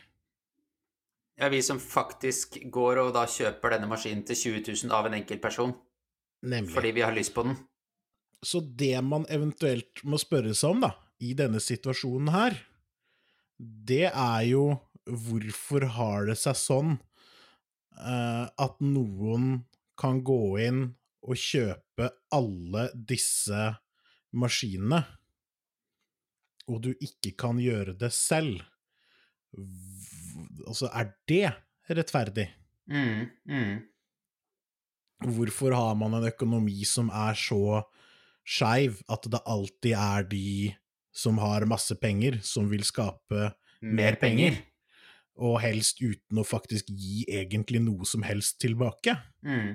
Ja, vi som faktisk går og da kjøper denne maskinen til 20 000 av en enkeltperson Nemlig. fordi vi har lyst på den. Så det man eventuelt må spørre seg om, da, i denne situasjonen her, det er jo hvorfor har det seg sånn uh, at noen kan gå inn og kjøpe alle disse maskinene, og du ikke kan gjøre det selv? Altså, er det rettferdig? Mm. Mm. Hvorfor har man en økonomi som er så skeiv at det alltid er de som har masse penger, som vil skape Mer penger. Og helst uten å faktisk gi egentlig noe som helst tilbake? Mm.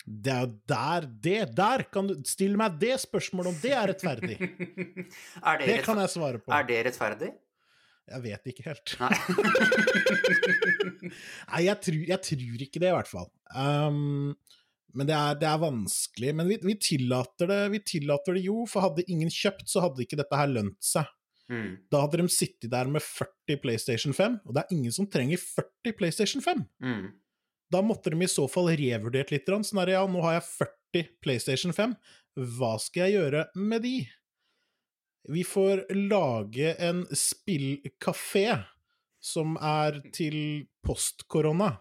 Det er der det Der kan du stille meg det spørsmålet om det er rettferdig. er, det Det kan jeg svare på. er det rettferdig? Jeg vet ikke helt. Nei. Nei, jeg tror, jeg tror ikke det, i hvert fall. Um, men det er, det er vanskelig. Men vi, vi, tillater det, vi tillater det jo, for hadde ingen kjøpt, så hadde ikke dette her lønt seg. Mm. Da hadde de sittet der med 40 PlayStation 5, og det er ingen som trenger 40 PlayStation 5. Mm. Da måtte de i så fall revurdert litt. Sånn her, ja, nå har jeg 40 PlayStation 5, hva skal jeg gjøre med de? Vi får lage en spillkafé som er til post-korona.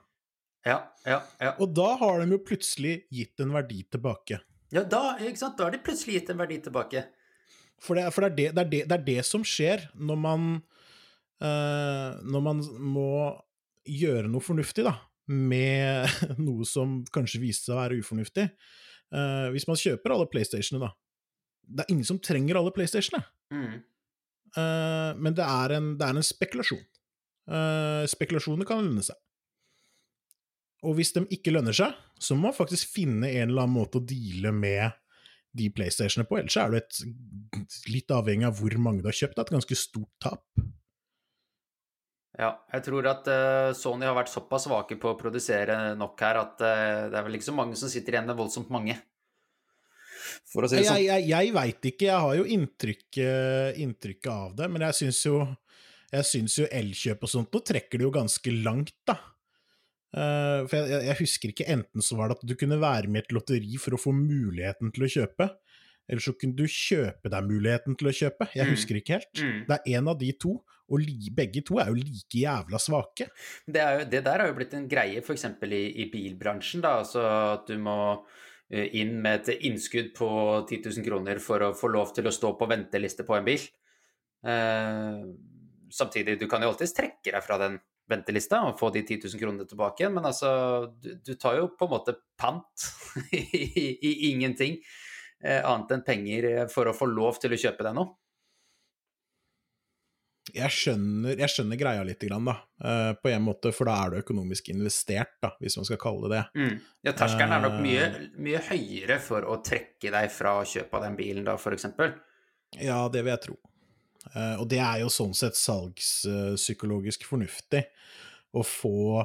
Ja, ja, ja. Og da har de jo plutselig gitt en verdi tilbake. Ja, da, da har de plutselig gitt en verdi tilbake. For det, for det, er, det, det, er, det, som skjer når man eh, Når man må gjøre noe fornuftig, da, med noe som kanskje viser seg å være ufornuftig. Eh, hvis man kjøper alle PlayStationene, da. Det er ingen som trenger alle PlayStationene, Mm. eh, men det er en, det er en spekulasjon. Eh, spekulasjoner kan lønne seg. Og hvis de ikke lønner seg, så må man faktisk finne en eller annen måte å deale med de PlayStationene på, ellers er det et, litt avhengig av hvor mange du har kjøpt, et ganske stort tap. Ja, jeg tror at uh, Sony har vært såpass svake på å produsere nok her at uh, det er vel ikke så mange som sitter igjen med voldsomt mange. For å si det sånn. Jeg, jeg, jeg veit ikke, jeg har jo inntrykk, inntrykket av det, men jeg syns jo jeg syns jo Elkjøp og sånt nå trekker det jo ganske langt, da. Uh, for jeg, jeg, husker ikke, enten så var det at du kunne være med i et lotteri for å få muligheten til å kjøpe, eller så kunne du kjøpe deg muligheten til å kjøpe. Jeg mm. husker ikke helt. Mm. Det er en av de to, og li, begge to er jo like jævla svake. Det, jo, det der har jo blitt en greie f.eks. I, i bilbransjen, da. Altså at du må eh, inn med et innskudd på 10 000 kroner for å få lov til å stå på venteliste på en bil. Uh, samtidig, du kan jo alltids trekke deg fra den ventelista og få de 10 000 kronene tilbake igjen, men altså, du, du tar jo på en måte pant i, i, i ingenting. Eh, annet enn penger eh, for å få lov til å kjøpe deg noe? Jeg skjønner, jeg skjønner, greia litt, da, uh, på en måte, for da er du økonomisk investert, da, hvis man skal kalle det det. Mm. Ja, terskelen er nok mye, mye, høyere for å trekke deg fra kjøp av den bilen, da, f.eks. Ja, det vil jeg tro. Uh, og det er jo sånn sett salgspsykologisk fornuftig å få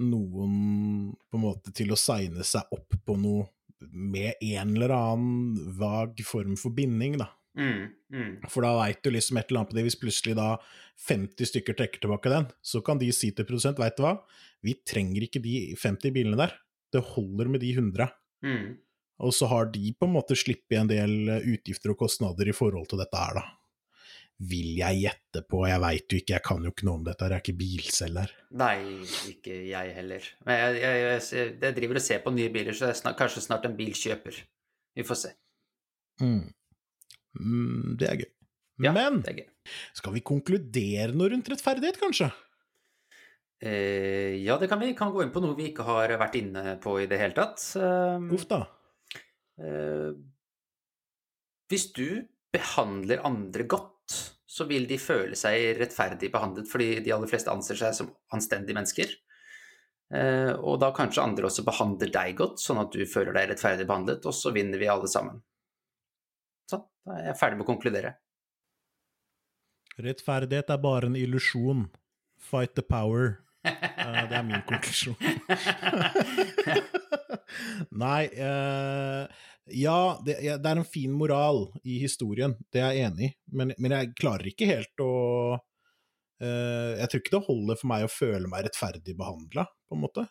noen på en måte til å signe seg opp på noe med en eller annen vag form for binding, da. Mm, mm. For da veit du liksom et eller annet på det, hvis plutselig da 50 stykker trekker tilbake den, så kan de si til produsent, veit du hva, vi trenger ikke de 50 bilene der, det holder med de 100. Mm. Og så har de på en måte sluppet en del utgifter og kostnader i forhold til dette her, da vil jeg gjette på. Jeg veit jo ikke, jeg kan jo ikke noe om dette, jeg er ikke bilselger. Nei, ikke jeg heller. Men jeg, jeg, jeg, jeg driver og ser på nye biler, så jeg er snart, kanskje snart en bilkjøper. Vi får se. Mm. Mm, det er gøy. Ja, Men er gøy. skal vi konkludere noe rundt rettferdighet, kanskje? Eh, ja, det kan vi. Kan gå inn på noe vi ikke har vært inne på i det hele tatt. Um, Uff da. Eh, hvis du behandler andre godt så vil de føle seg rettferdig behandlet, fordi de aller fleste anser seg som anstendige mennesker. Eh, og da kanskje andre også behandler deg godt, sånn at du føler deg rettferdig behandlet, og så vinner vi alle sammen. Sånn, da er jeg ferdig med å konkludere. Rettferdighet er bare en illusjon. Fight the power. Uh, det er min konklusjon. Nei uh, ja, det, det, er en fin moral i historien, det er jeg enig i, men, men, jeg klarer ikke helt å uh, Jeg tror ikke det holder for meg å føle meg rettferdig behandla, på en måte.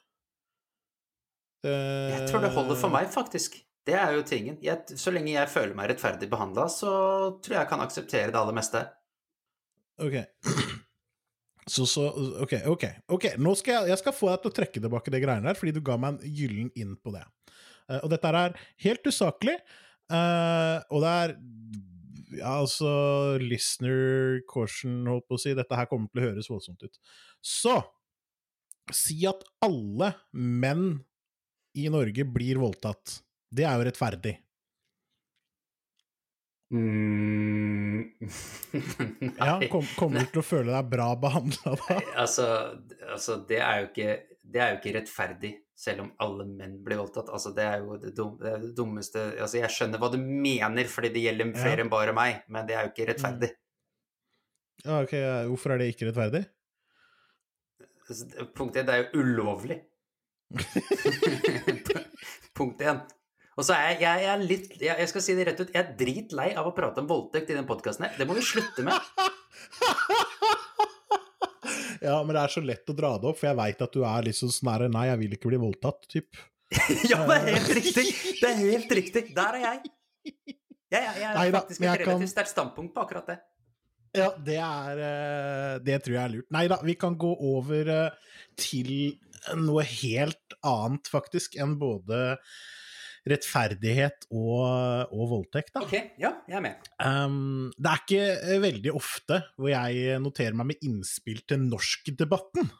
Uh, jeg tror det holder for meg, faktisk. Det er jo tingen. Jeg, så lenge jeg føler meg rettferdig behandla, så tror jeg jeg kan akseptere det aller meste. Ok. Så, så, ok, ok. ok, Nå skal jeg, jeg skal få deg til å trekke tilbake det greiene der, fordi du ga meg en gyllen inn på det. Uh, og dette er helt usaklig, uh, og det er ja, altså Listener caution, holdt på å si. Dette her kommer til å høres voldsomt ut. Så Si at alle menn i Norge blir voldtatt. Det er jo rettferdig. Mm. ja, kom, kommer du til å føle deg bra behandla da? Altså, altså det, er ikke, det, er jo ikke, rettferdig selv om alle menn blir voldtatt. Altså, det er jo det, dum, det, er det dummeste altså, Jeg skjønner hva du mener, fordi det gjelder flere ja. enn bare meg, men det er jo ikke rettferdig. Mm. Ja, ok, Hvorfor er det ikke rettferdig? Altså, punkt én, det er jo ulovlig. Punkt én. Og så er jeg, jeg, er litt jeg, jeg, skal si det rett ut, jeg er dritlei av å prate om voldtekt i den podkasten her. Det må vi slutte med. Ja, men det er så lett å dra det opp, for jeg veit at du er litt sånn sånn Nei, jeg vil ikke bli voldtatt, typ. ja, det er helt riktig! Det er helt riktig. Der er jeg. Jeg, jeg, jeg Neida, faktisk et relativt kan... sterkt standpunkt på akkurat det. Ja, det er eh, Det tror jeg er lurt. Nei da, vi kan gå over eh, til noe helt annet, faktisk, enn både rettferdighet og, og voldtekt. Da. Ok, ja, jeg er med. Um, det er ikke eh, veldig ofte hvor jeg noterer meg med innspill til norskdebatten.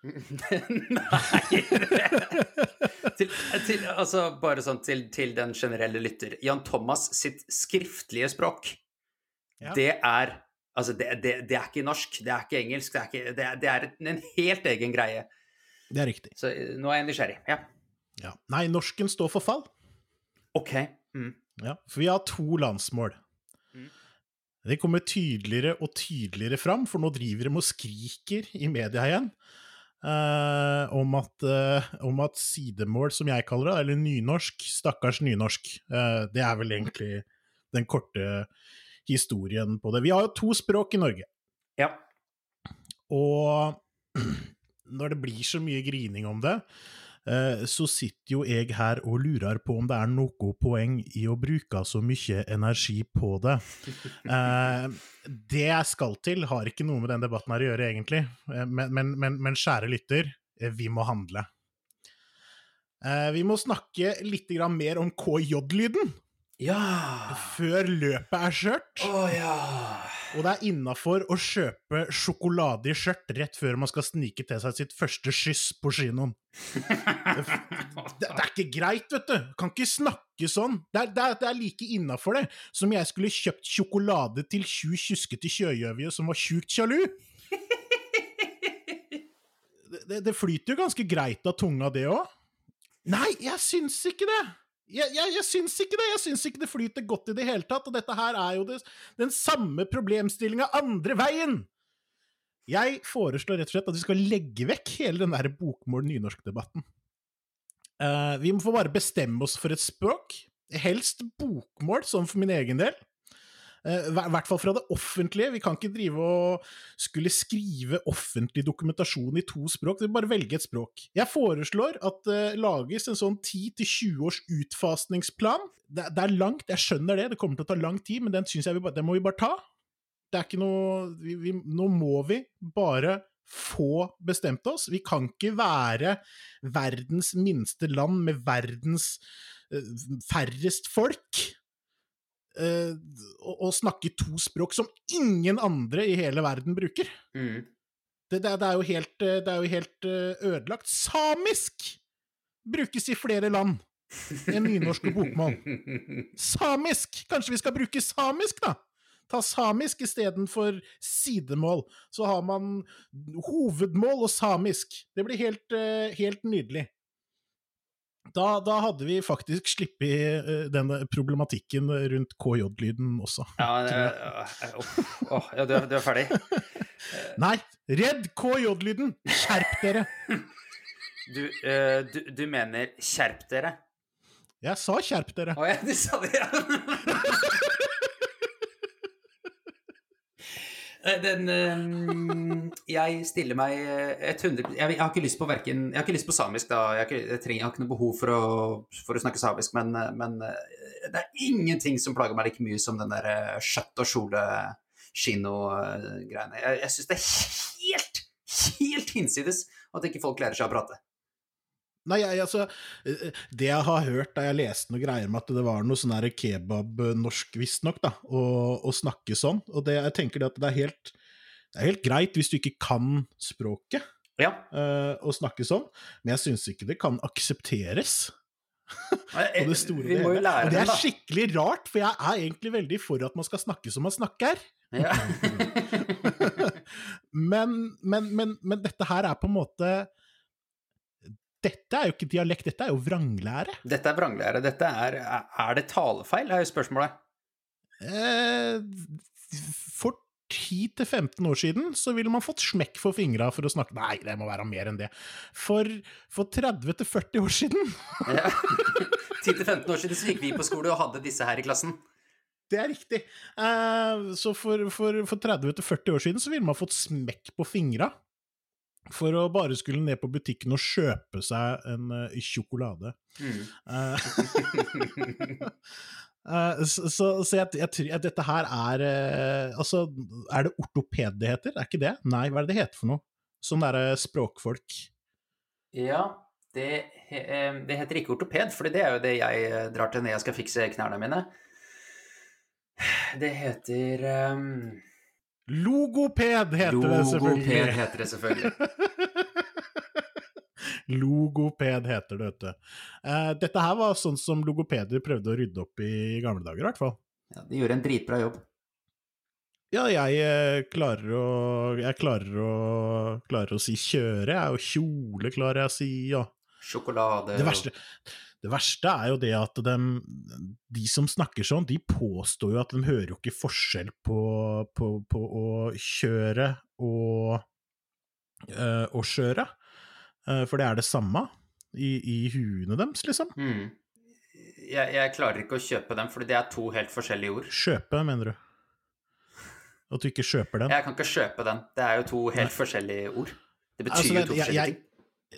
Nei til, til, Altså, bare sånn til, til, den generelle lytter. Jan Thomas sitt skriftlige språk, ja. det er Altså, det, det, det, er ikke norsk, det er ikke engelsk, det er, ikke, det er, er en helt egen greie. Det er riktig. Så eh, nå er jeg nysgjerrig. Ja. Ja. Nei, norsken står for fall. Ok. Mm. Ja, for vi har to landsmål. Mm. Det kommer tydeligere og tydeligere fram, for nå driver de og skriker i media igjen. eh, om, at, eh, om at sidemål, som jeg kaller det, eller nynorsk, stakkars nynorsk, eh, det er vel egentlig den korte historien på det. Vi har jo to språk i Norge, Ja. og når det blir så mye grining om det, så sitter jo jeg her og lurer på om det er noe poeng i å bruke så mye energi på det. Eh, det jeg skal til, har ikke noe med den debatten her å gjøre, egentlig. Eh, Men, men, men, men kjære lytter, eh, vi må handle. Eh, Vi må snakke litt mer om KJ-lyden Ja! før løpet er skjørt. Å ja. Og det er innafor å kjøpe sjokolade i skjørt rett før man skal snike til seg sitt første skyss på kinoen. Det, det er ikke greit, vet du. Kan ikke snakke sånn. Det er, det er, det er like innafor det som jeg skulle kjøpt sjokolade til tju kjuskete kjøgjøvje som var sjukt sjalu. Det, det, det flyter jo ganske greit av tunga, det òg. Nei, jeg syns ikke det. Jeg, jeg, jeg syns ikke det. Jeg syns ikke det flyter godt i det hele tatt. Og dette her er jo det, den samme problemstillinga andre veien. Jeg foreslår rett og slett at vi skal legge vekk hele den der bokmål-nynorsk-debatten. Uh, vi må få bare bestemme oss for et språk. Helst bokmål, sånn for min egen del. Eh, I hvert fall fra det offentlige. Vi kan ikke drive og skulle skrive offentlig dokumentasjon i to språk. Vi bare velge et språk. Jeg foreslår at det lages en sånn 10-20 års utfasningsplan. Det, er langt, jeg skjønner det, det kommer til å ta lang tid, men den, synes vi, den må vi bare ta. Det er ikke noe vi, vi, Nå må vi bare få bestemt oss. Vi kan ikke være verdens minste land med verdens eh, færrest folk. Eh, å, å, snakke to språk som ingen andre i hele verden bruker. Mm. Det, det, det er jo helt, eh, det er jo helt eh, ødelagt. Samisk brukes i flere land enn nynorsk og bokmål. Samisk! Kanskje vi skal bruke samisk, da? Ta samisk istedenfor sidemål. Så har man hovedmål og samisk. Det blir helt, eh, helt nydelig. Da, da hadde vi faktisk sluppet eh, denne problematikken rundt KJ-lyden også. Ja, det, åh, åh, ja du, er, du er ferdig? Nei, redd KJ-lyden! Skjerp dere! Du, uh, du, du mener skjerp dere? Jeg sa skjerp dere. Å ja, du sa det, ja. Eh, Den eh, Jeg stiller meg eh, 100 Jeg, jeg har ikke lyst på verken Jeg har ikke lyst på samisk, da. Jeg har ikke, jeg trenger, jeg har ikke noe behov for å, for å snakke samisk, men, eh, men eh, det er ingenting som plager meg like mye som den der eh, skjøtt og kjole kino-greiene. Jeg, jeg syns det er helt, helt hinsides at ikke folk lærer seg å prate. Nei, jeg, altså eh, Det jeg har hørt da jeg leste noe greier med at det var noe sånn her kebab-norsk, visstnok, da, å, snakke sånn. Og det, jeg tenker det at det er helt det er helt greit hvis du ikke kan språket Ja. uh, å snakke sånn, men jeg syns ikke det kan aksepteres. på det store Vi må jo lære Og det er skikkelig rart, for jeg er egentlig veldig for at man skal snakke som man snakker. Ja. men, men, men, men dette her er på en måte Dette er jo ikke dialekt, dette er jo vranglære. Dette er vranglære. Dette er Er det talefeil, er jo spørsmålet. Eh, for 10-15 år siden så ville man fått smekk for fingra for å snakke Nei, det må være mer enn det. For, for 30-40 år siden Ja. 10-15 år siden så gikk vi på skole og hadde disse her i klassen. Det er riktig. Eh, så for, for, for 30-40 år siden så ville man fått smekk på fingra for å bare skulle ned på butikken og kjøpe seg en uh, sjokolade. Mm. Uh, så so, so, jeg, jeg tror at dette her er Altså, er det ortoped det heter? Er ikke det? Nei, hva er det det heter for noe? Sånn derre språkfolk. Ja, det, he- det heter ikke ortoped, for det er jo det jeg drar til når jeg skal fikse knærne mine. Det heter um, Logoped heter det selvfølgelig. Logoped heter det selvfølgelig. Logoped heter det, vet du. Eh, dette her var sånn som logopeder prøvde å rydde opp i i gamle dager, i hvert fall. Ja, de gjorde en dritbra jobb. Ja, jeg eh, klarer å Jeg klarer å klarer å si kjøre, jeg, og kjole klarer jeg å si, og Sjokolade Det verste, Det verste er jo det at de, de som snakker sånn, de påstår jo at de hører jo ikke forskjell på, på, på å kjøre og, uh, og kjøre. Uh, for det er det samme i, i huene deres, liksom. Mm. Jeg, jeg, klarer ikke å kjøpe dem, for det er to helt forskjellige ord. Kjøpe, mener du? At du ikke kjøper den? Jeg kan ikke kjøpe den. Det er jo to helt Nei. forskjellige ord. Det betyr altså, jo to forskjellige jeg, ting.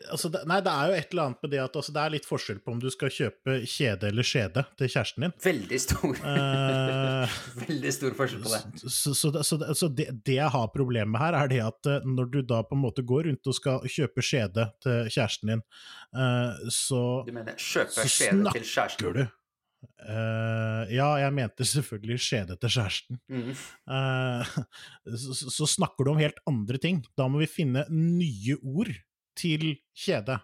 Altså, nei, det er jo et eller annet med det at altså, det er litt forskjell på om du skal kjøpe kjede eller skjede til kjæresten din. Veldig stor. Uh, Veldig stor forskjell på det. Så, så, så, så det, det, jeg har problemet med her, er det at uh, når du da på en måte går rundt og skal kjøpe skjede til kjæresten din, uh, så Du mener kjøpe skjede til kjæresten? du. Uh, ja, jeg mente selvfølgelig skjede til kjæresten. Mm. Uh, så, så, snakker du om helt andre ting. Da må vi finne nye ord til kjede.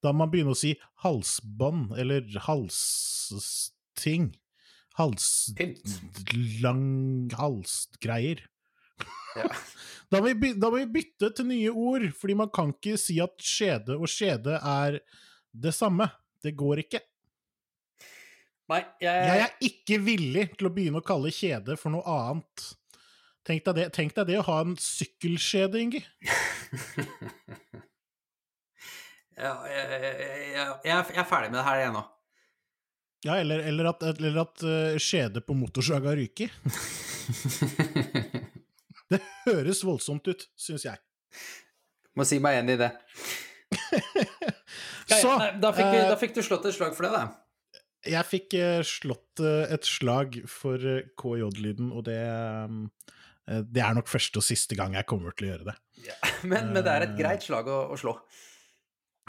Da må man begynne å si halsbånd eller halsting. Halslang halsgreier. Ja. Da, må vi, da, må vi, bytte til nye ord, fordi man kan ikke si at skjede og skjede er det samme. Det går ikke. Nei, jeg... jeg er ikke villig til å begynne å kalle kjede for noe annet. Tenk deg det, tenk deg det å ha en sykkelskjede, Inge. Ja, jeg, jeg, jeg, er ferdig med det her, jeg nå. Ja, eller, eller at, eller at uh, skjede på motorsaga ryker. det høres voldsomt ut, syns jeg. Må si meg enig i det. Så, da, fikk vi, da, fikk du slått et slag for det, da. Jeg fikk uh, slått et slag for KJ-lyden, og det det er nok første og siste gang jeg kommer til å gjøre det. Ja, men, men, det er et greit slag å, å slå.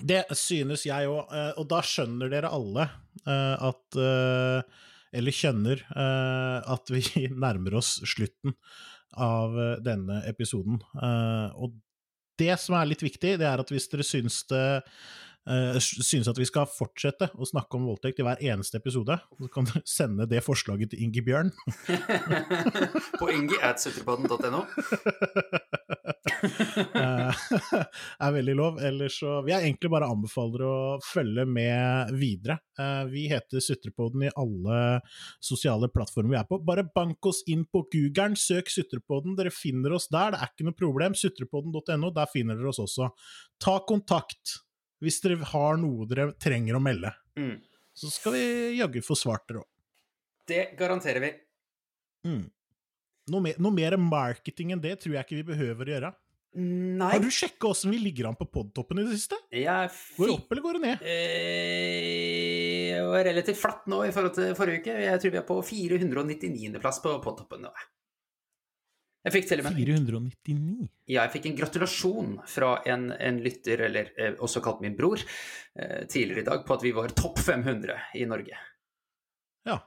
Det synes jeg òg, eh, og da skjønner dere alle eh, at eh, Eller kjenner at vi nærmer oss slutten av denne episoden. Og det som er litt viktig, det er at hvis dere syns det synes at vi skal fortsette å snakke om voldtekt i hver eneste episode, så kan du sende det forslaget til Ingi Bjørn. På ingi.sutterpodden.no. uh, er veldig lov. Ellers så vil jeg egentlig bare anbefaler å følge med videre. Uh, vi heter Sutrepoden i alle sosiale plattformer vi er på. Bare bank oss inn på Googlen, søk Sutrepoden, dere finner oss der, det er ikke noe problem. Sutrepoden.no, der finner dere oss også. Ta kontakt hvis dere har noe dere trenger å melde. Mm. Så skal vi jaggu få svart dere òg. Det garanterer vi. Mm. Noe, mer, noe, mer, marketing enn det tror jeg ikke vi behøver å gjøre. Nei. Har du sjekka åssen vi ligger an på podtoppen i det siste? Går det opp, eller går det ned? Eh, det var relativt flatt nå i forhold til forrige uke. Jeg tror vi er på 499.-plass på podtoppen nå. Jeg fikk til og med 499? Ja, jeg fikk en gratulasjon fra en, en lytter, eller eh, også kalt min bror, eh, tidligere i dag, på at vi var topp 500 i Norge. Ja.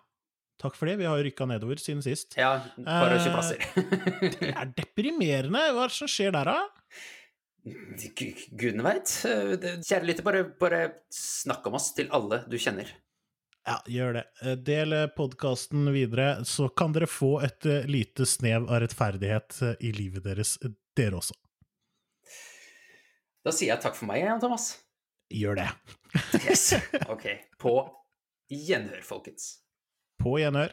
Takk for det. Vi har rykka nedover siden sist. Ja, bare 20 plasser. Eh, det er deprimerende. Hva er det som skjer der, da? Gudene veit. Eh, kjære lytter, bare, bare snakk om oss til alle du kjenner. Ja, gjør det. Eh, del podkasten videre, så kan dere få et eh, lite snev av rettferdighet eh, i livet deres, dere også. Da sier jeg takk for meg, Jan Thomas. Gjør det. yes. Ok. På gjenhør, folkens. På gjenhør.